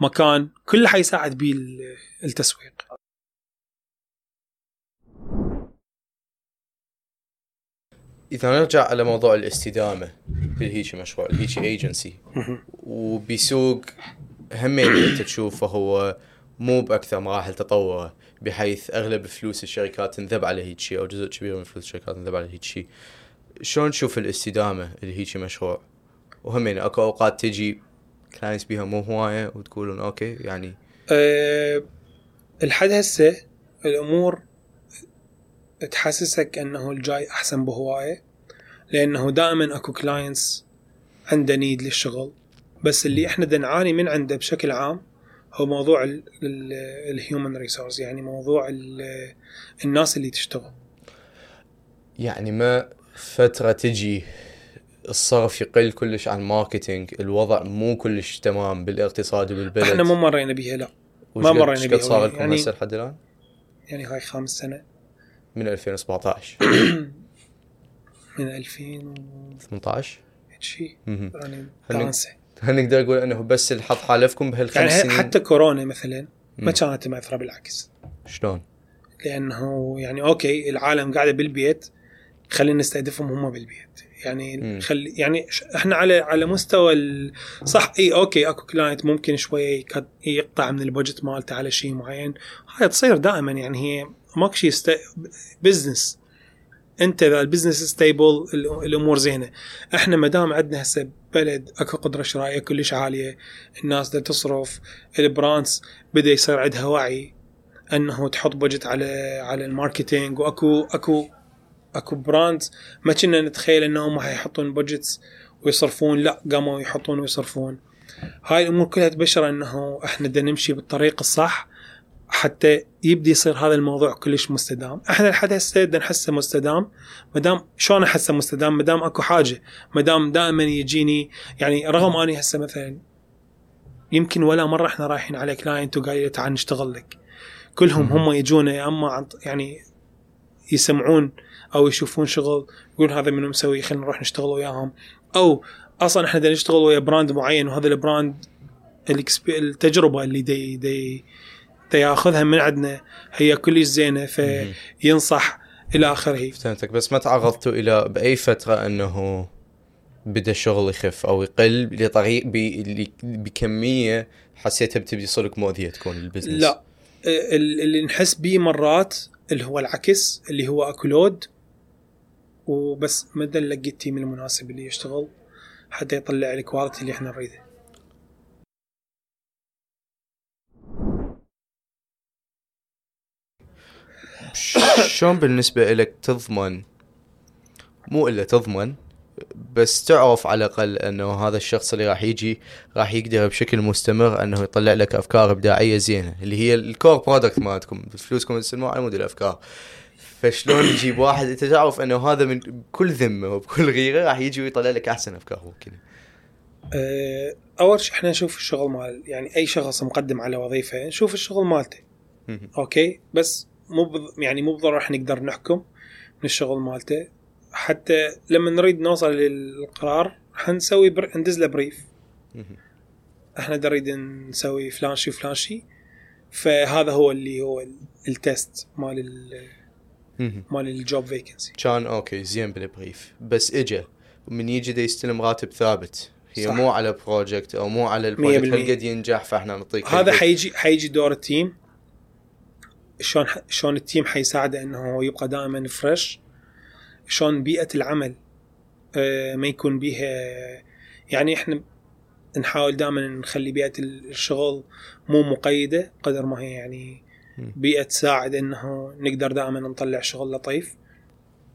مكان كله حيساعد بيه ال- التسويق. إذا نرجع على موضوع الاستدامة بالهيجي مشروع الهيجي ايجنسي وبسوق همين أنت تشوفه هو مو بأكثر مراحل تطوره بحيث أغلب فلوس الشركات تنذب على هيك شيء أو جزء كبير من فلوس الشركات تنذب على هيك شيء شلون تشوف الاستدامة الهيجي مشروع؟ وهمين أكو أوقات تجي clients بيها مو هواية وتقولون okay يعني أه الحد هسه الأمور تحسسك إنه الجاي أحسن بهواية لأنه دائما أكو clients عنده need للشغل. بس اللي إحنا نعاني من عنده بشكل عام هو موضوع ال human resource يعني موضوع ال- الناس اللي تشتغل. يعني ما فترة تجي الصرف يقل كلش عن marketing الوضع مو كلش تمام بالاقتصاد وبالبلد. إحنا ما مرينا بيها لا. ما مرينا بيها. صار لكم يعني- هسه لحد الآن؟ يعني هاي خامس سنة. من 2017 من 2000 18 شيء. يعني ترانسه هل نقدر نقول أنه بس الحظ حالفكم بهالخمس يعني سنين حتى كورونا مثلا ما. كانت مأثرة بالعكس شلون؟ لأنه يعني أوكي العالم قاعدة بالبيت خلينا نستهدفهم هم بالبيت يعني مم. خلي يعني إحنا على على مستوى صح إي okay أكو client ممكن شوية يقطع من ال budget مالته على شيء معين هاي تصير دائما يعني هي ماكو شيء است... business أنت إذا ال business stable الأمور زينة إحنا ما دام عندنا هسه بلد أكو قدرة شرائية كلش عالية. الناس دا تصرف ال brands بدأ يصير عندها وعي إنه تحط budget على على ال marketing. وأكو أكو أكو brands ما كنا نتخيل إنهم حيحطون budgets ويصرفون. لا قاموا يحطون ويصرفون. هاي الأمور كلها تبشر إنه إحنا بدنا نمشي بالطريق الصح. حتى يبدي يصير هذا الموضوع كلش مستدام. إحنا لحد هسه بدنا نحسه مستدام. ما دام شلون أحسه مستدام؟ ما دام أكو حاجة. ما دام دائما يجيني يعني رغم أني هسه مثلا يمكن ولا مرة إحنا رايحين على client وقايل له تعال نشتغل لك. كلهم هم يجونا يا أما يعني يسمعون أو يشوفون شغل يقول هذا منو مسوي خلينا نروح نشتغل وياهم. أو أصلا إحنا نشتغل ويا brand معين وهذا ال brand التجربة اللي دي دي دي ياخذها من عندنا. هي كلش زينة فينصح إلى آخره. فهمتك. بس ما تعرضتوا إلى بأي فترة أنه بدا الشغل يخف أو يقل؟ لطريق بكمية حسيتها بتبدي يصيرك مؤذية تكون ال business. لا. ال- اللي نحس بيه مرات اللي هو العكس اللي هو اكو load وبس ما نلاقي ال team المناسب اللي يشتغل. حتى يطلع ال quality اللي إحنا نريده. شلون بالنسبة لك تضمن؟ مو إلا تضمن بس تعرف على الأقل إنه هذا الشخص اللي راح يجي راح يقدر بشكل مستمر إنه يطلع لك أفكار إبداعية زينة اللي هي ال core product مالتكم. فلوسكم على مود الأفكار. فشلون تجيب واحد؟ أنت تعرف إنه هذا من بكل ذمة وبكل غيرة راح يجي ويطلع لك أحسن أفكار ممكن أه، أول شيء إحنا نشوف الشغل مال يعني أي شخص مقدم على وظيفة نشوف الشغل مالته. okay؟ بس مو يعني مو بالضروره راح نقدر نحكم من الشغل مالته حتى لما نريد نوصل للقرار حنسوي بر... ندز له brief. إحنا نريد نسوي فلان شي فلان شي فهذا هو اللي هو ال- test مال ال... مال ال job vacancy كان okay زين بال brief بس اجى من يجي دا يستلم راتب ثابت هي صح. مو على project أو مو على ال project. هل قد ينجح فإحنا نعطيك هذا. حيجي حيجي دور ال team شلون شلون ال team حيساعده إنه يبقى دائما fresh شلون بيئة العمل آه، ما يكون بيها يعني إحنا نحاول دائما نخلي بيئة الشغل مو مقيدة قدر ما هي يعني. بيئة تساعد إنه نقدر دائما نطلع شغل لطيف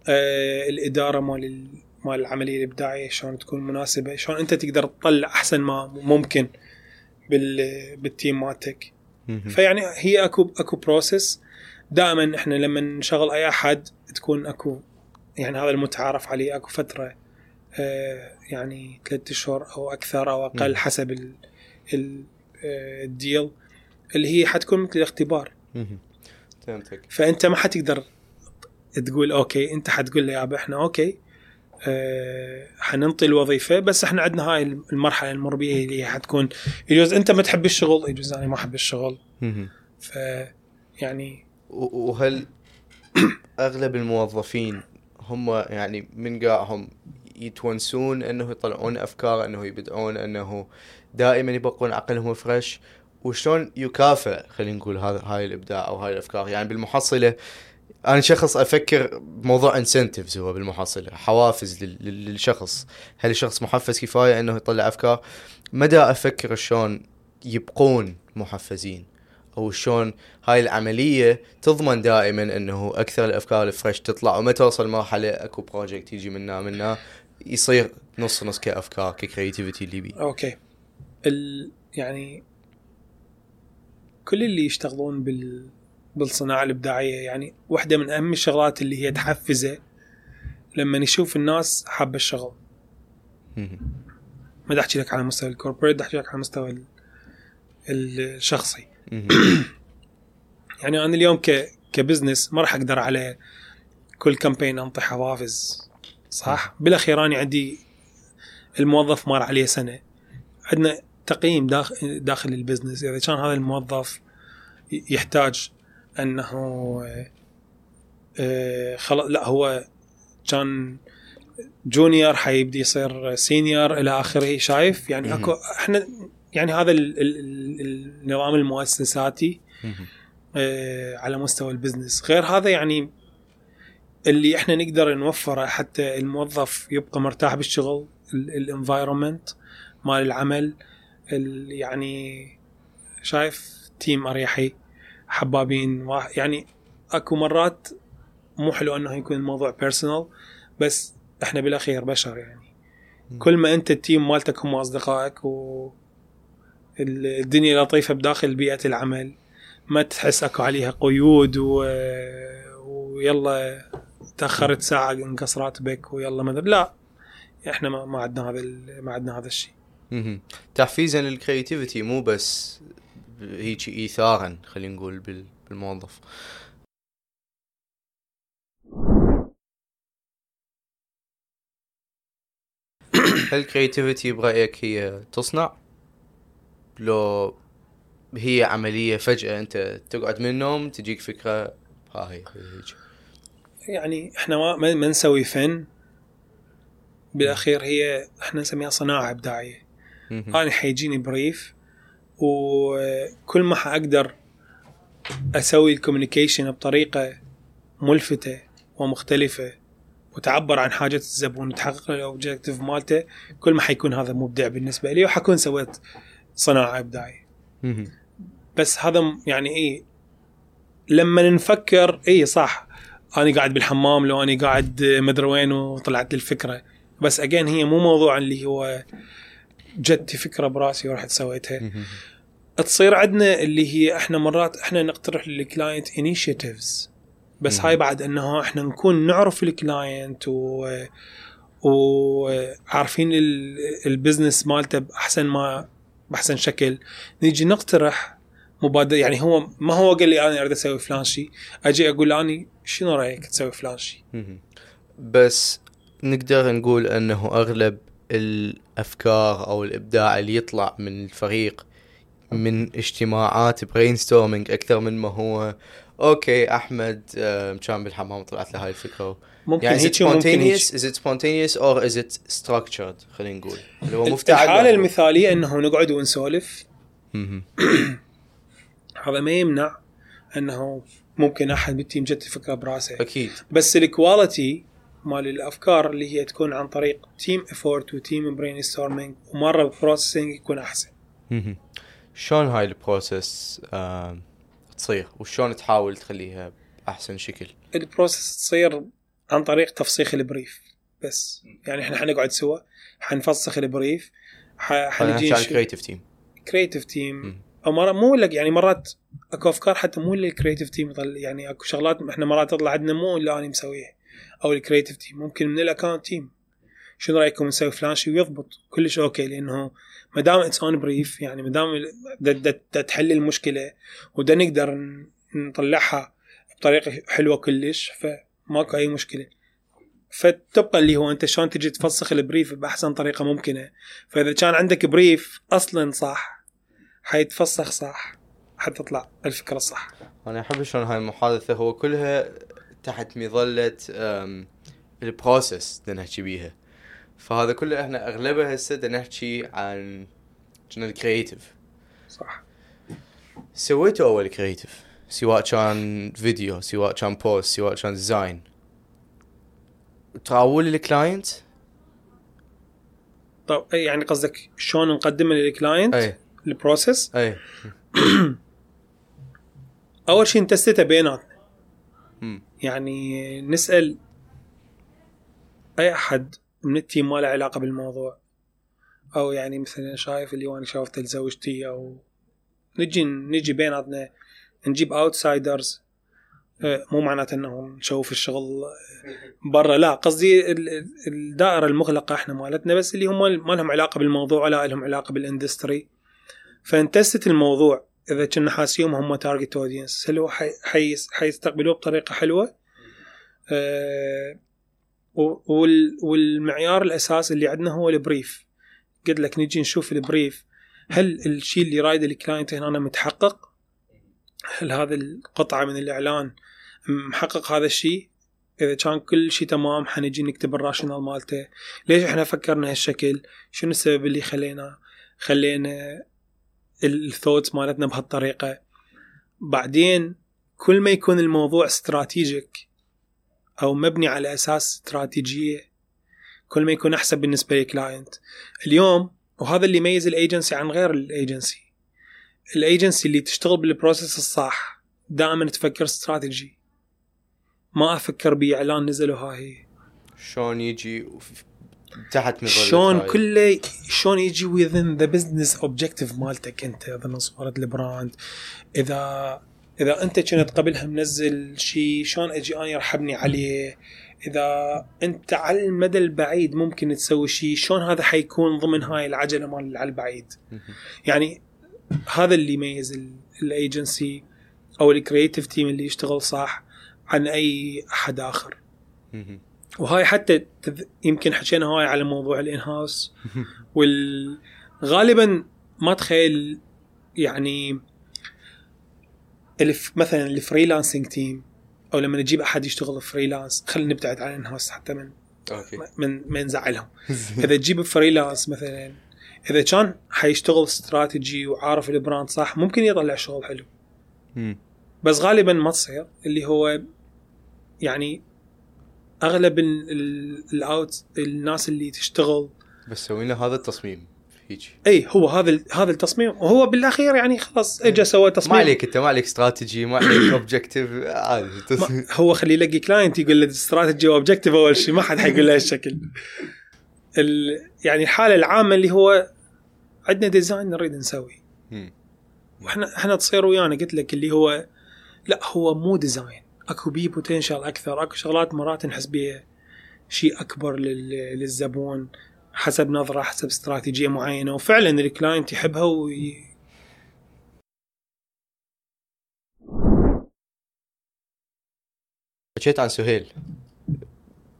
آه، الإدارة مال ال- مال العملية الإبداعية شلون تكون مناسبة شلون أنت تقدر تطلع أحسن ما ممكن بال بال team مالتك. فيعني هي اكو أكو process دائما إحنا لما نشغل أي أحد تكون اكو يعني هذا المتعارف عليه أكو فترة آه يعني ثلاثة أشهر أو أكثر أو أقل. حسب ال ال آه، ال deal اللي هي حتكون مثل الاختبار. فأنت ما حتقدر تقول okay أنت حتقول لي يابا إحنا okay. حننطي الوظيفة بس إحنا عندنا هاي المرحلة المر بيها اللي هي حتكون يجوز أنت ما تحب الشغل؟ يجوز أنا ما أحب الشغل. ف يعني وهل أغلب الموظفين هم يعني من قاعهم يتونسون إنه يطلعون أفكار إنه يبدعون إنه دائما يبقون عقلهم فريش؟ وشلون يكافئ خلينا نقول هذا هاي الإبداع أو هاي الأفكار؟ يعني بالمحصلة أنا شخص أفكر بموضوع incentives هو بالمحصله حوافز لل- لل- للشخص. هل الشخص محفز كفاية إنه يطلع أفكار؟ مدى أفكر شلون يبقون محفزين أو شلون هاي العملية تضمن دائما إنه أكثر الأفكار ال fresh تطلع وما توصل مرحلة أكو project يجي منا منا يصير نص نص كأفكار ك creativity اللي بي okay. ال يعني كل اللي يشتغلون بال بالصناعه الإبداعية. يعني واحدة من أهم الشغلات اللي هي تحفزه لما يشوف الناس حابة الشغل. ما احكي لك على مستوى ال corporate احكي لك على المستوى ال- الشخصي. يعني أنا اليوم ك business ما راح أقدر على كل campaign أنطي حوافز صح؟ بالأخير أنا عندي الموظف مر عليه سنة. عندنا تقييم داخل داخل ال business. إذا كان هذا الموظف يحتاج أنه آه، خلاص لا هو كان junior حيبدي يصير senior إلى آخره شايف؟ يعني أكو إحنا يعني هذا ال ال النظام المؤسساتي آه، على مستوى ال business. غير هذا يعني اللي إحنا نقدر نوفره حتى الموظف يبقى مرتاح بالشغل ال environment مال العمل يعني شايف team أريحي. حبابين يعني اكو مرات مو حلو انه يكون الموضوع personal بس إحنا بالاخير بشر يعني. كل ما انت ال team مالتك هم اصدقائك و الدنيا لطيفة بداخل بيئة العمل ما تحس اكو عليها قيود و... ويلا تأخرت ساعة انقص راتبك ويلا ما لا إحنا ما, ما عندنا هذا ما عندنا هذا الشيء. تحفيزا لل creativity مو بس هيك إيثارا خلينا نقول بالموظف. هل ال creativity برأيك هي تصنع؟ لو هي عملية فجأة أنت تقعد من النوم تجيك فكرة ها هي هيك يعني إحنا ما ما نسوي فن. بالأخير هي إحنا نسميها صناعة إبداعية. أنا حيجيني brief. وكل ما حأقدر أسوي ال communication بطريقة ملفتة ومختلفة وتعبر عن حاجة الزبون وتحقق ال objective مالته كل ما حيكون هذا مبدع بالنسبة لي. وحكون سويت صناعة ابداعيه بس هذا يعني إيه لما نفكر اي صح أنا قاعد بالحمام لو أنا قاعد مدري وين وطلعت لي الفكرة. بس again هي مو موضوع اللي هو جتي فكرة براسي ورحت سويتها. تصير عندنا اللي هي إحنا مرات إحنا نقترح لل client initiatives بس هاي بعد انه إحنا نكون نعرف ال client و وعارفين ال business مالته بأحسن ما بأحسن شكل. نيجي نقترح مبادرة يعني هو ما هو قال لي أنا أريد أسوي فلان شيء. أجي أقول اني شنو رأيك تسوي فلان شيء؟ بس نقدر نقول إنه أغلب الأفكار أو الإبداع اللي يطلع من الفريق من اجتماعات brainstorming أكثر من ما هو. okay أحمد آه، كان بالحمام طلعت له هاي الفكرة. ممكن يعني هيك spontaneous is it spontaneous or is it structured خلينا نقول. اللي هو مفتعل الحالة المثالية إنه نقعد ونسولف. هذا ما يمنع إنه ممكن أحد بالتيم جت فكره براسه. أكيد. بس ال quality مال الأفكار اللي هي تكون عن طريق team effort و team brainstorming ومرة processing يكون أحسن. شلون هاي ال process تصير؟ وشلون تحاول تخليها بأحسن شكل؟ ال process تصير عن طريق تفسيخ ال brief بس. يعني إحنا حنقعد سوا حنفسخ البريف حنجي creative team creative team أو مرات مو لك يعني مرات أكو أفكار حتى مو لل creative team يعني أكو شغلات إحنا مرات تطلع عندنا مو اللي أنا مسويها. أو ال creative team ممكن من ال account team شنو رأيكم نسوي فلان شيء ويضبط؟ كلش okay لأنه ما دام it's on brief يعني ما دام تحل المشكلة ودا نقدر نطلعها بطريقة حلوة كلش فماكو أي مشكلة. فتبقى اللي هو أنت شلون تجي تفسخ ال brief بأحسن طريقة ممكنة. فإذا كان عندك brief أصلا صح حيتفسخ صح حتطلع الفكرة الصح. أنا أحب شلون هاي المحادثة هو كلها تحت مظلة ال process نحكي بيها. فهذا كله إحنا أغلبها هسه نحكي عن كنا ال creative صح. سويتوا أول creative سواء كان فيديو سواء كان post سواء كان design تراول لل client طب يعني قصدك شلون نقدمه لل client إي. ال process إي. أول شيء ن test ته بيناتنا يعني نسأل أي أحد من ال team ما له علاقة بالموضوع. أو يعني مثلا شايف اللي أنا شافته لزوجتي أو نجي نجي بيناتنا نجيب outsiders آه، مو معناته انه نشوف الشغل برا لا قصدي الدائرة المغلقة إحنا مالتنا بس اللي هم ما لهم علاقة بالموضوع ولا لهم علاقة بال industry فن test الموضوع إذا كنا حاسيهم هم target audience هل هو حيستقبلوه بطريقة حلوة؟ أه والمعيار الاساسي اللي عندنا هو ال brief. قلت لك نجي نشوف ال brief. هل الشيء اللي رايد ال client هنا متحقق؟ هل هذا القطعة من الإعلان محقق هذا الشيء؟ إذا كان كل شيء تمام حنجي نكتب ال rationale مالته. ليش إحنا فكرنا هالشكل؟ شنو السبب اللي خلينا خلينا ال thoughts مالتنا بهالطريقة؟ بعدين كل ما يكون الموضوع strategic أو مبني على أساس استراتيجية كل ما يكون أحسن بالنسبة لل client اليوم وهذا اللي يميز الأيجنسي عن غير الأيجنسي. الأيجنسي اللي تشتغل بال process الصح دائما تفكر استراتيجي. ما أفكر بإعلان نزل وهاي شلون يجي تحت مظله شلون. كله شلون يجي within the business objective مالتك أنت إذا صورة ال brand إذا إذا أنت كنت قبلها منزل شيء شلون أجي أنا ارحبني عليه؟ إذا أنت على المدى البعيد ممكن تسوي شيء شلون هذا حيكون ضمن هاي العجلة مال على البعيد. يعني هذا اللي يميز الايجنسي أو ال creative team اللي يشتغل صح عن أي أحد آخر. وهاي حتى تذ... يمكن حكينا هاي على موضوع ال in-house وال غالبا ما تخيل يعني الف مثلا ال freelancing team أو لما نجيب أحد يشتغل freelance خلينا نبتعد عن ال in-house حتى من okay. من ما نزعلهم إذا تجيب freelance مثلا إذا كان حيشتغل استراتيجي وعارف ال brand صح ممكن يطلع شغل حلو. بس غالبا ما تصير اللي هو يعني أغلب ال- ال- ال out الناس اللي تشتغل بس سوينا هذا التصميم. هيجي. إي هو هذا هذا التصميم. وهو بالأخير يعني خلاص اجى سوى تصميم. ما عليك أنت ما عليك استراتيجي ما عليك objective عادي هو خليه يلاقي client يقول له strategy و objective أول شيء ما حد حيقول له هالشكل. ال يعني الحالة العامة اللي هو عندنا design نريد نسوي. وإحنا إحنا تصير ويانا. قلت لك اللي هو لا هو مو design أكو بي potential أكثر. أكو شغلات مرات نحس بيها شيء أكبر لل- للزبون. حسب نظرة حسب استراتيجية معينة وفعلا ال client يحبها وي... حكيت عن سهيل.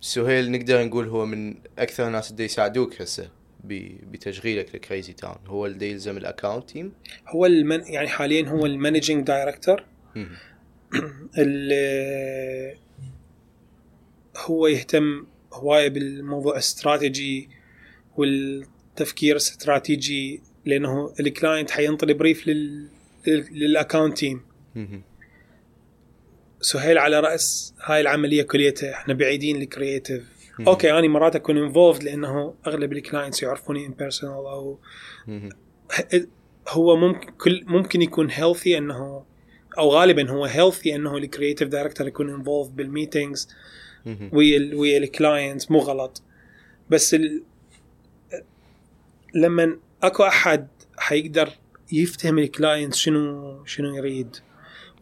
سهيل نقدر نقول هو من أكثر الناس اللي يساعدوك هسه بتشغيلك لكريزي تاون هو اللي يلزم الاكونت تيم هو المن... يعني حاليا هو ال managing director هو يهتم هواية بالموضوع الاستراتيجي والتفكير الاستراتيجي لأنه ال client حينطي brief لل لل account team. سهيل على رأس هاي العملية كليتها إحنا بعيدين ال creative okay أنا مرات أكون involved لأنه أغلب ال clients يعرفوني in personal أو. هو ممكن كل ممكن يكون healthy إنه أو غالبا هو healthy إنه ال creative director يكون involved بال meetings. ويا ويا ال client مو غلط بس ال... لما أكو أحد حيقدر يفتهم ال client شنو شنو يريد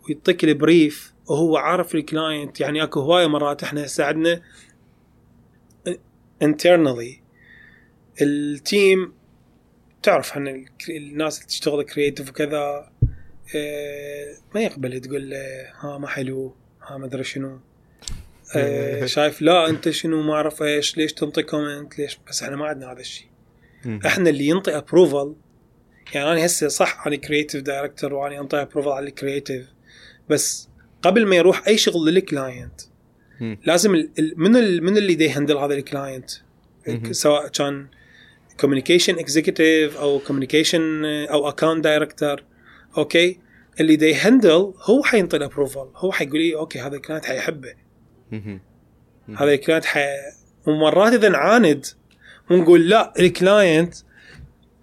ويعطيك ال brief وهو عارف ال client يعني أكو هواية مرات إحنا ساعدنا internally. ال team تعرف عن ال- الناس اللي تشتغل creative وكذا آه، ما يقبل تقول له ها ما حلو ها ما أدري شنو. آه، شايف لا أنت شنو ما أعرف إيش ليش تنطي comment ليش بس إحنا ما عندنا هذا الشيء إحنا اللي ينطي approval يعني أنا هسه صح أنا creative director وأنا انطي approval على ال creative بس قبل ما يروح أي شغل لل client. لازم ال- من ال من اللي دي handle هذا ال client. سواء كان communication executive أو communication أو account director okay؟ اللي دي handle هو حينطي ال approval هو حيقول لي okay هذا ال client حيحبه. هذا ال client ح... ومرات إذا نعاند ونقول لا ال client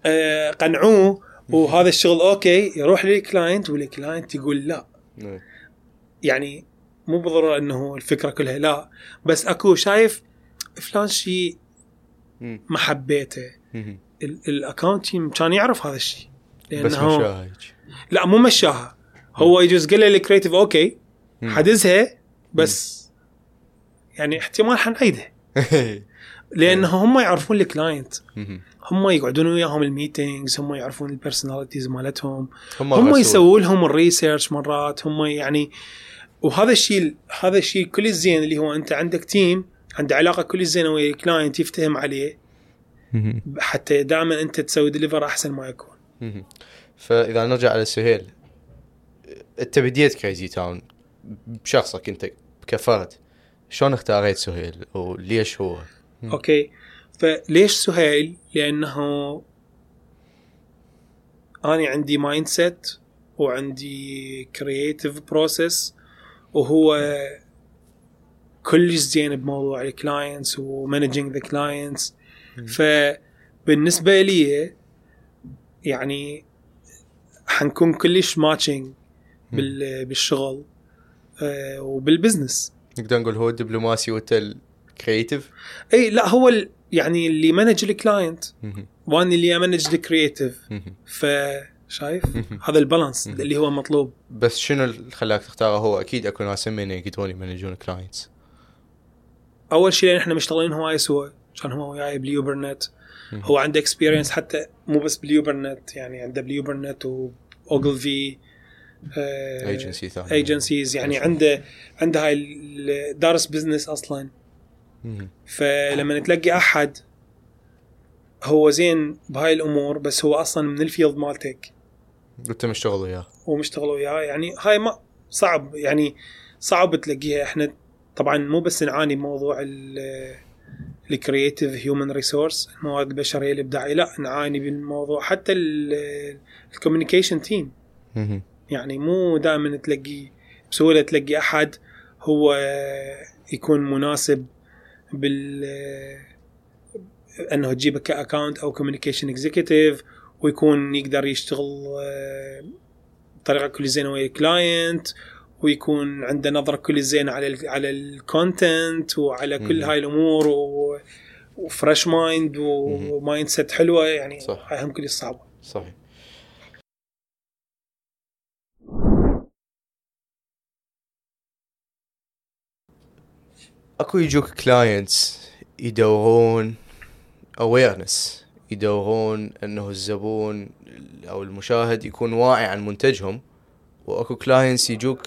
آه قنعوه وهذا الشغل okay يروح لل client وال client يقول لا. نعم. يعني مو بالضرورة إنه الفكرة كلها لا. بس أكو شايف فلان شيء. ما حبيته. ال account team كان يعرف هذا الشيء بس لأنه مشاها هيك. لا مو مشاها هو يجوز قال له ال creative okay. حددزها بس يعني احتمال حنعيدها لأنه هم يعرفون ال client. هم يقعدون وياهم ال meetings هم يعرفون ال personalities مالتهم هم هم. يسووا لهم ال research مرات هم يعني وهذا الشيء هذا الشيء كل الزين اللي هو أنت عندك team عنده علاقة كل الزينه ويا ال client يفتهم عليه. حتى دائما أنت تسوي deliver أحسن ما يكون. فإذا نرجع على سهيل أنت بديت Crazy Town بشخصك أنت كفرد شلون اختاريت سهيل وليش هو؟ okay؟ فليش سهيل؟ لأنه أنا عندي mindset وعندي creative process وهو كلش زين بموضوع ال clients و managing the clients فبالنسبة لي يعني حنكون كلش matching بالشغل آه، وبال business نقدر نقول هو الدبلوماسي وانت ال creative إي لا هو ال- يعني اللي manage ال client. وأنا اللي ا manage ال creative. فشايف هذا ال balance. اللي هو مطلوب بس شنو اللي خلاك تختاره هو أكيد أكو ناس همين يقدرون ي manage ون clients أول شيء لأن إحنا مشتغلين هواي سوا كان هو وياي باليوبرنت. هو عنده experience حتى مو بس باليوبرنت يعني عنده باليوبرنت و Ogilvy agency ثاني agencies يعني. عنده عنده هاي دارس business أصلا. فلما تلاقي أحد هو زين بهاي الأمور بس هو أصلا من ال field مالتك. وانت مشتغل وياه. ومشتغل وياه. يعني هاي ما صعب. يعني صعب تلاقيها. إحنا طبعا مو بس نعاني بموضوع ال creative human resource الموارد البشرية الإبداعية. لا نعاني بالموضوع. حتى ال communication team. يعني مو دائما تلاقي بسهولة تلاقي أحد هو يكون مناسب بال أنه تجيبه ك account أو communication executive ويكون يقدر يشتغل آه، بطريقه كل زينة ويا ال client ويكون عنده نظرة كل زينة على ال على ال content وعلى كل. هاي الأمور و وfresh mind و mindset حلوة يعني صح. هاي هم كل صعبه صحيح اكو يجوك clients يدورون awareness يدورون انه الزبون أو المشاهد يكون واعي عن منتجهم واكو clients يجوك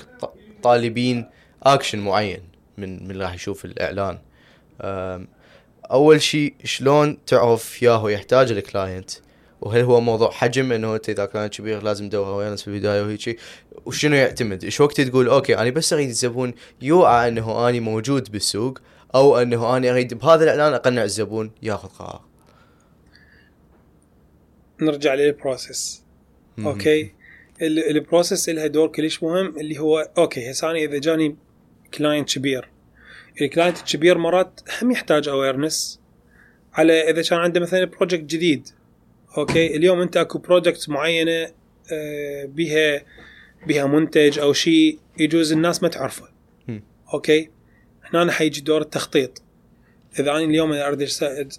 طالبين اكشن معين من من راح يشوف الاعلان اول شيء شلون تعرف ياهو يحتاج ال client وهل هو موضوع حجم إنه أنت إذا كان كبير لازم تدور awareness في البداية وهيك وشنو يعتمد؟ إيش وقت تقول okay أنا بس أريد الزبون يوعى إنه أني موجود بالسوق أو إنه أني أريد بهذا الإعلان أقنع الزبون ياخذ قرار. نرجع لل process. okay ال- ال process لها دور كلش مهم اللي هو okay هسه أنا إذا جاني client كبير ال client الكبير مرات هم يحتاج awareness على إذا كان عنده مثلا project جديد okay اليوم أنت أكو project معينة آه، بها بها منتج أو شيء يجوز الناس ما تعرفه. okay هنا حيجي دور التخطيط إذا أنا اليوم أريد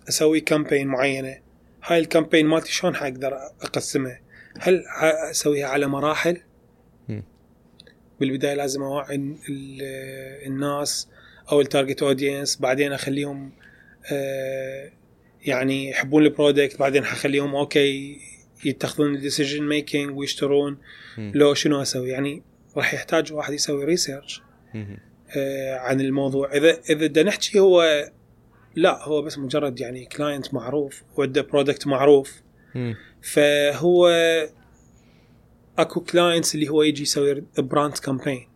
أسوي campaign معينة هاي ال campaign مالتي شلون حقدر أقسمها؟ هل اسويها على مراحل؟ بالبداية لازم أوعي ال- ال- الناس أو ال target audience بعدين أخليهم آه، يعني يحبون ال product بعدين حخليهم okay يتخذون ال decision making ويشترون. لو شنو أسوي يعني راح يحتاج واحد يسوي research. آه، عن الموضوع إذا إذا بدنا نحكي هو لا هو بس مجرد يعني client معروف وعنده product معروف. فهو أكو clients اللي هو يجي يسوي brand campaign.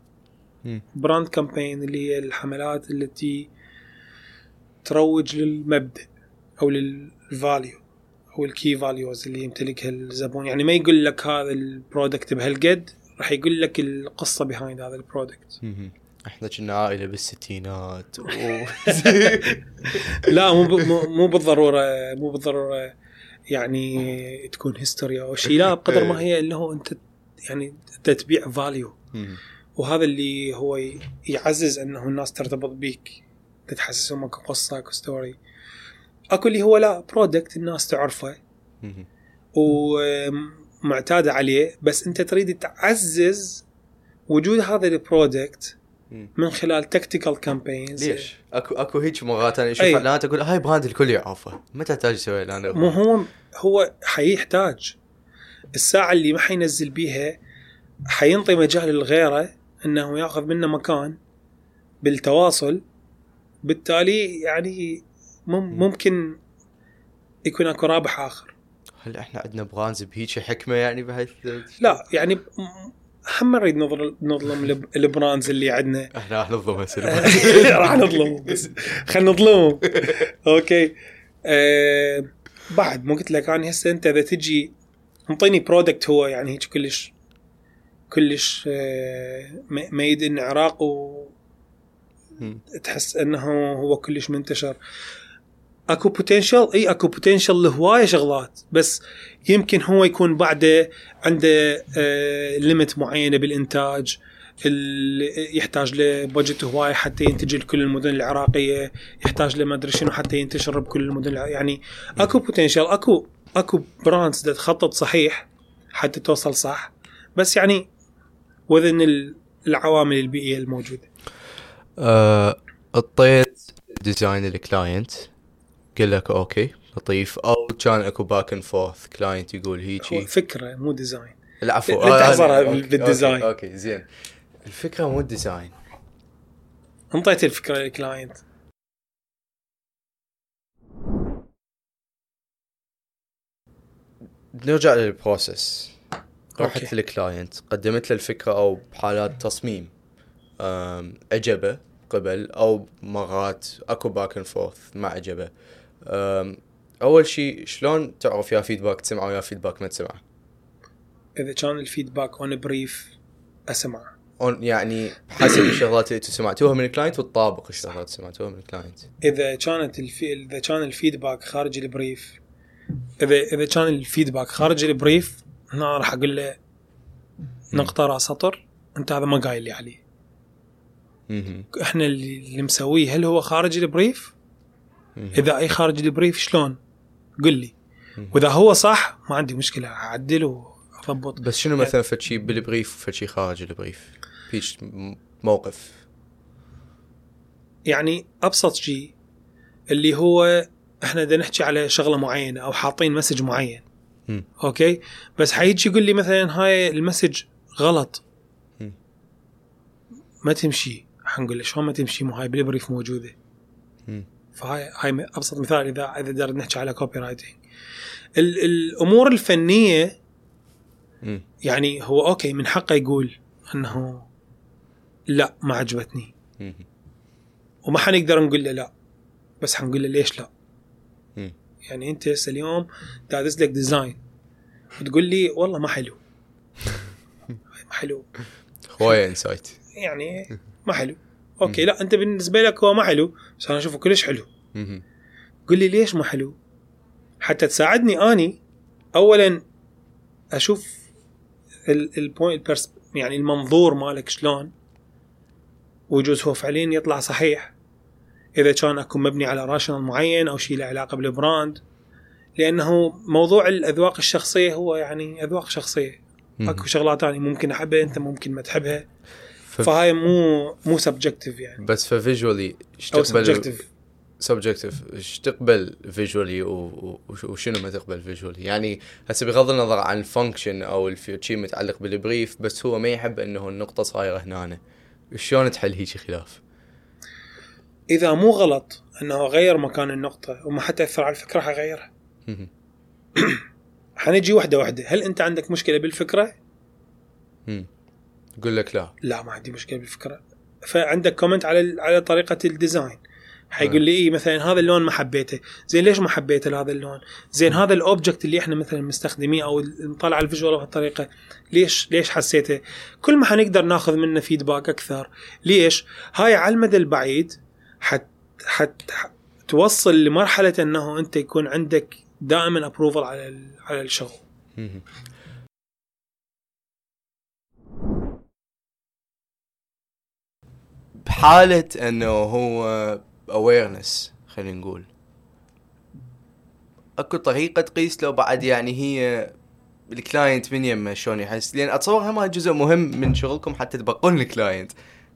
brand campaign اللي هي الحملات التي تروج للمبدأ أو لل value أو ال key values اللي يمتلكها الزبون. يعني ما يقول لك هذا ال product بهالقد راح يقول لك القصة behind هذا ال product. إحنا كنا عائلة بالستينات. و... لا مو مو- بالضرورة مو بالضرورة يعني تكون history أو شيء لا بقدر ما هي اللي هو أنت يعني أنت تبيع value. وهذا اللي هو يعزز إنه الناس ترتبط بيك تتحسسهم أكو قصة أكو story اكو اللي هو لا product الناس تعرفه. ومعتاده عليه بس أنت تريد تعزز وجود هذا ال product. من خلال tactical campaigns ليش؟ اكو أكو هيك مرات أنا أشوف. اعلانات أقول هاي brand الكل يعرفه ما تحتاج تسوي إعلان مو هو هو حيحتاج الساعة اللي ما حينزل بيها حينطي مجال لغيره إنه ياخذ منه مكان بالتواصل بالتالي يعني ممكن يكون اكو رابح آخر. هل إحنا عندنا brands بهيك حكمة يعني بهاي لا يعني هم نريد نظل- نظلم الب- ال brands اللي عندنا. إحنا راح نظلم هسه راح نظلمهم بس. خلينا نظلمهم okay. آه بعد مو قلت لك أنا هسه أنت إذا تجي انطيني product هو يعني هيك كلش كلش آه made in عراق مم. وتحس أنه هو كلش منتشر. اكو potential اي اكو potential لهواية شغلات بس يمكن هو يكون بعده عنده limit معينة بالإنتاج ال- يحتاج ل budget هواي حتى ينتج لكل المدن العراقية يحتاج لما أدري شنو حتى ينتشر بكل المدن يعني اكو potential اكو اكو brands تخطط صحيح حتى توصل صح بس يعني within ال- العوامل البيئية الموجودة. آه، اطيت design ال client قال لك okay لطيف. أو كان أكو back and forth client يقول هيجي. فكرة مو design العفو. لا تحصرها أنا- بال- okay، بال design. okay زين. الفكرة مو ال design انطيت الفكرة لل client نرجع لل process رحت. لل client قدمت له الفكرة أو بحالات تصميم أم، عجبه قبل أو مرات أكو back and forth ما عجبه أول شيء شلون تعرف يا feedback تسمعه ويا feedback ما تسمعه؟ إذا كان ال feedback on brief اسمع on- يعني حسب الشغلات اللي سمعتوها من ال client وتطابق الشغلات اللي سمعتوها من ال client. إذا كانت ال fee... إذا كان ال feedback خارج ال brief إذا إذا كان ال feedback خارج ال brief هنا راح أقول له نقطة راس سطر. أنت هذا ما قايل لي عليه. إحنا اللي, مسويه هل هو خارج ال brief. إذا أي خارج ال brief شلون؟ قل لي. وإذا هو صح ما عندي مشكلة أعدل وأضبط. بس شنو مثلا فد شيء بال brief وفد شيء خارج ال brief فيش م- موقف. يعني أبسط شيء اللي هو إحنا بدنا نحكي على شغلة معينة أو حاطين message معين. مم. okay؟ بس حيجي يقول لي مثلا هاي ال message غلط. مم. ما تمشي. حنقول له شلون ما تمشي؟ مو هاي بال brief موجودة. مم. فهاي هاي أبسط مثال اذا إذا دار نحكي على copywriting الأمور الفنية. يعني هو okay من حقه يقول إنه لا ما عجبتني. وما حنقدر نقول له لا بس حنقول له ليش لا. يعني أنت هسه اليوم دادس لك design وتقول لي والله ما حلو. ما حلو. هواية insight يعني ما حلو. okay لا أنت بالنسبة لك هو ما حلو بس أنا أشوفه كلش حلو. قل لي ليش ما حلو؟ حتى تساعدني أني اولا أشوف ال point يعني المنظور مالك شلون ويجوز هو فعليا يطلع صحيح. إذا كان أكو مبني على rationale معين أو شيء له علاقة بال brand لأنه موضوع الأذواق الشخصية هو يعني أذواق شخصية. أكو شغلات ثانية ممكن أحبها أنت ممكن ما تحبها. ف- فهاي مو مو subjective يعني. بس ف visually أو subjective subjective إيش تقبل visually وشنو ما تقبل visually يعني هسه بغض النظر عن ال function أو الفي- شيء متعلق بال brief بس هو ما يحب إنه النقطة صايرة هنا شلون تحل هيك خلاف؟ إذا مو غلط إنه غير مكان النقطة وما حتاثر على الفكرة حغيرها. حنجي واحدة واحدة هل أنت عندك مشكلة بالفكرة. يقول لك لا. لا ما عندي مشكلة بالفكرة. فعندك comment على على طريقة ال design حيقول لي إيه مثلا هذا اللون ما حبيته. زين ليش ما حبيته هذا اللون؟ زين هذا ال object اللي إحنا مثلا مستخدميه أو نطلع ال visual بهالطريقة ليش ليش حسيته؟ كل ما حنقدر ناخذ منه feedback أكثر. ليش؟ هاي على المدى البعيد حت حت توصل لمرحلة إنه أنت يكون عندك دائما approval على على الشغل. مهم. بحالة إنه هو awareness خلينا نقول. أكو طريقة تقيس لو بعد يعني هي ال client من يمه شلون يحس. لأن أتصور هم جزء مهم من شغلكم حتى تبقون ال client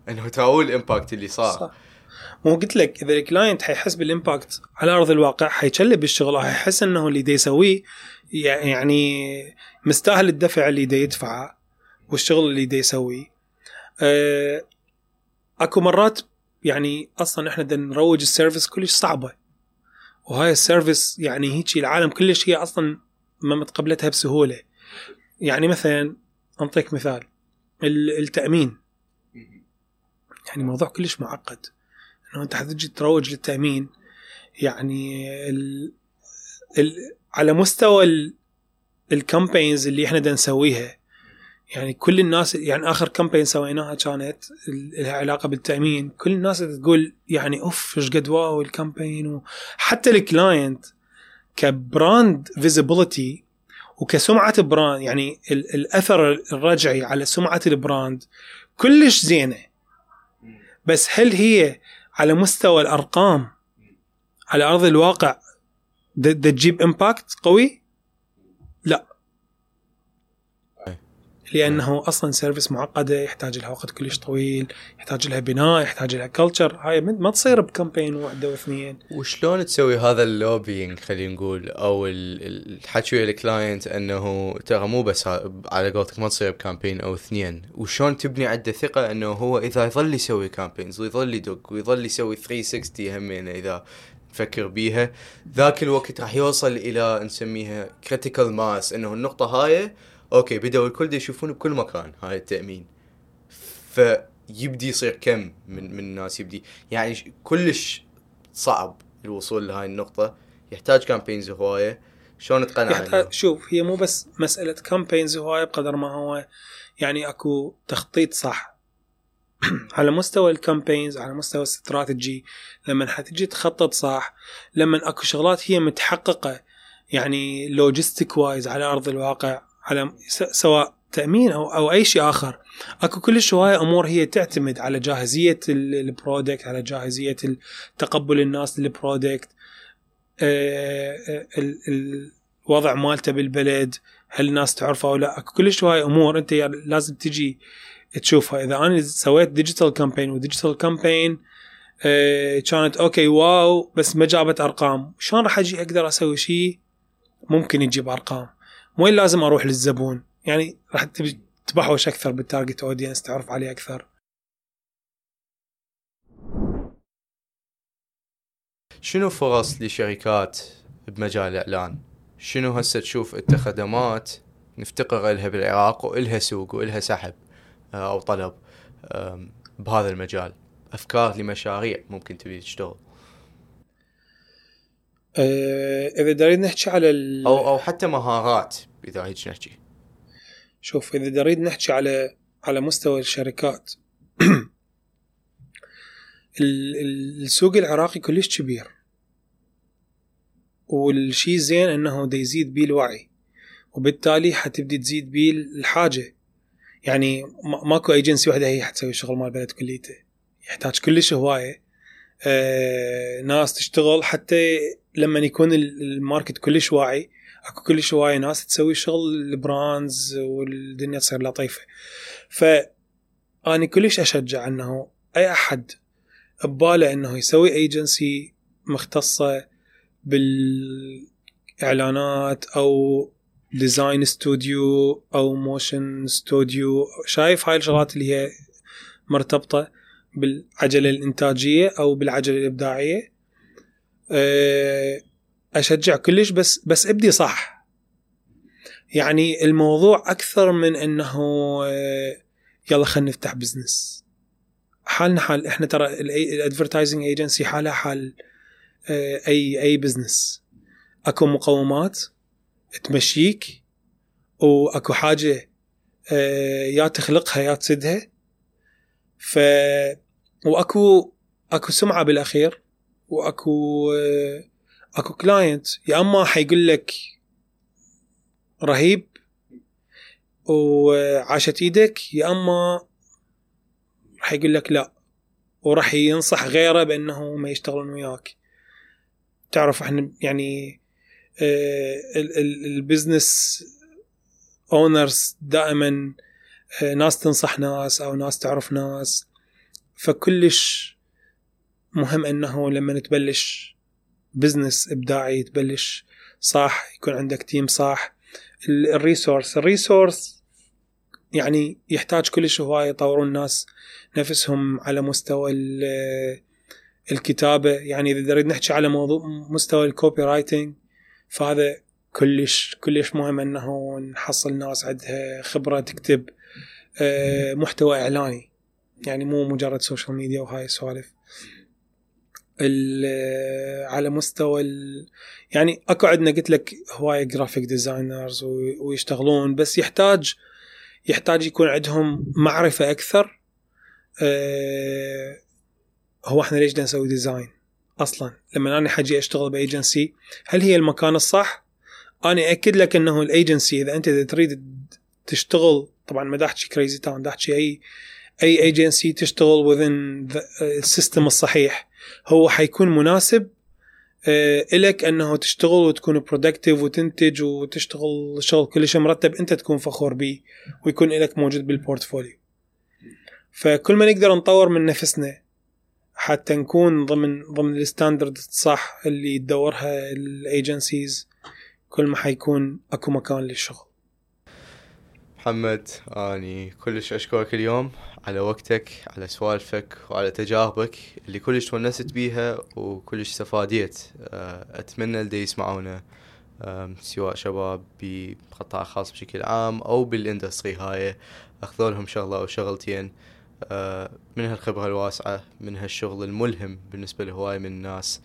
إنه تراوون ال impact اللي صار. صح. مو قلت لك إذا ال client حيحس بال impact على أرض الواقع حيشلب الشغل وحيحس إنه اللي دا يسويه يعني مستاهل الدفع اللي دا يدفعه والشغل اللي دا يسويه. أه اكو مرات يعني أصلا إحنا بدنا نروج ال service كلش صعبة. وهاي ال service يعني هيك العالم كلش هي أصلا ما متقبلتها بسهولة. يعني مثلا أنطيك مثال التأمين. يعني موضوع كلش معقد. إنه أنت حتجي تروج للتأمين يعني ال ال على مستوى ال campaigns اللي إحنا بدنا نسويها يعني كل الناس يعني آخر campaign سويناها كانت لها علاقة بالتأمين. كل الناس تقول يعني أوف إيش قد wow ال campaign وحتى ال client ك brand visibility وكسمعة brand يعني الأثر الرجعي على سمعة ال brand كلش زينة. بس هل هي على مستوى الأرقام على أرض الواقع تجيب impact قوي؟ لا لأنه أصلا service معقدة يحتاج لها وقت كلش طويل يحتاج لها بناء يحتاج لها culture هاي ما تصير ب campaign واحدة واثنين. وشلون تسوي هذا ال lobbying خلينا نقول أو الحكي ويا ال client إنه ترى مو بس على قولتك ما تصير ب campaign أو اثنين. وشلون تبني عنده ثقة إنه هو إذا يظل يسوي campaigns ويظل يدق ويظل يسوي 360 همين إذا نفكر بيها ذاك الوقت راح يوصل إلى نسميها critical mass إنه النقطة هاي okay بدأوا الكل يشوفون بكل مكان هاي التأمين. فيبدي يصير كم من من الناس يبدي. يعني كلش صعب الوصول لهاي النقطة. يحتاج campaigns هواية. شلون تقنع شوف هي مو بس مسألة campaigns هواية بقدر ما هو يعني أكو تخطيط صح. على مستوى ال campaigns على مستوى الاستراتيجي لما حتجي تخطط صح لما أكو شغلات هي متحققة يعني logistic wise على أرض الواقع على سواء تأمين أو أو أي شيء آخر. أكو كل هواية أمور هي تعتمد على جاهزية ال product على جاهزية تقبل الناس لل product. آه، آه، الوضع مالته بالبلد هل الناس تعرفه أو لا. أكو كل هواية أمور أنت لازم تجي تشوفها. إذا أنا سويت digital campaign و digital campaign كانت okay wow بس ما جابت أرقام. شلون راح أجي أقدر أسوي شيء؟ ممكن يجيب أرقام. وين لازم أروح للزبون. يعني راح تبحوش أكثر بال target audience تعرف عليه أكثر. شنو فرص لشركات بمجال الإعلان؟ شنو هسه تشوف انت خدمات نفتقر لها بالعراق وإلها سوق وإلها سحب آه، أو طلب بهذا المجال؟ أفكار لمشاريع ممكن تبي تشتغل. آه، إذا دارين نحكي على ال... أو أو حتى مهارات. إذا هيك نحكي. شوف إذا نريد نحكي على على مستوى الشركات السوق العراقي كلش كبير. والشيء زين إنه دا يزيد بيه الوعي وبالتالي حتبدي تزيد بيه الحاجة. يعني ماكو ايجنسي واحدة هي حتسوي الشغل مال البلد كليته. يحتاج كلش هواية. آه ناس تشتغل حتى لما يكون ال market كلش واعي. اكو كلش هوايه ناس تسوي شغل ال brands والدنيا تصير لطيفة. ف أنا كلش أشجع إنه أي أحد بباله إنه يسوي ايجنسي مختصة بالإعلانات أو design studio أو motion studio شايف هاي الشغلات اللي هي مرتبطة بالعجلة الإنتاجية أو بالعجلة الإبداعية؟ أه أشجع كلش بس بس إبدي صح. يعني الموضوع أكثر من إنه آه، يلا خلينا نفتح business حالنا حال إحنا ترى ال advertising agency حالها حال آه، أي أي business أكو مقومات تمشيك وأكو حاجة آه، يا تخلقها يا تسدها. ف وأكو أكو سمعة بالأخير وأكو أكو كلاينت يا أما حيقول لك رهيب وعاشت إيدك يا أما راح يقول لك لا وراح ينصح غيره بأنه ما يشتغلون وياك. تعرف إحنا يعني آه، ال business owners دائما آه، ناس تنصح ناس أو ناس تعرف ناس فكلش مهم أنه لما تبلش business إبداعي تبلش صح يكون عندك team صح ال resource ال resource يعني يحتاج كلش هواية يطورون الناس نفسهم على مستوى الكتابة. يعني إذا نريد نحكي على موضوع مستوى ال copywriting فهذا كلش كلش مهم إنه نحصل ناس عندها خبرة تكتب آه، محتوى إعلاني. يعني مو مجرد social media وهاي السوالف. على مستوى ال... يعني أكو عندنا قلت لك هواية graphic designers ويشتغلون بس يحتاج يحتاج يكون عندهم معرفة أكثر. أه هو إحنا ليش نسوي design أصلا؟ لما أنا حاجي أشتغل بأيجنسي هل هي المكان الصح؟ أنا أكد لك إنه الأيجنسي إذا أنت إذا تريد تشتغل طبعا ما احكي Creasy Town احكي اي أي ايجنسي تشتغل within ال system الصحيح. هو حيكون مناسب آه، إلك أنه تشتغل وتكون productive وتنتج وتشتغل شغل كلش مرتب أنت تكون فخور به ويكون لك موجود بال portfolio فكل ما نقدر نطور من نفسنا حتى نكون ضمن ضمن ال standard الصح اللي تدورها ال agencies كل ما حيكون أكو مكان للشغل. محمد أني كلش أشكرك اليوم على وقتك على سوالفك وعلى تجاربك اللي كلش تونست بيها وكلش استفاديت. آه، أتمنى اللي يسمعونا سواء شباب بقطاع خاص بشكل عام أو بال industry هاي. أخذوا لهم شغلة أو شغلتين آه، من هالخبرة الواسعة من هالشغل الملهم بالنسبة لهواي من الناس.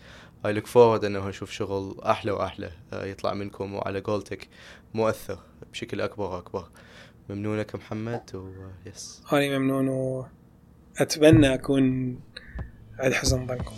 I look forward إنه أشوف شغل أحلى وأحلى آه، يطلع منكم وعلى قولتك مؤثر بشكل أكبر وأكبر. ممنونك محمد ويس أنا ممنون وأتمنى أكون على حسن ظنكم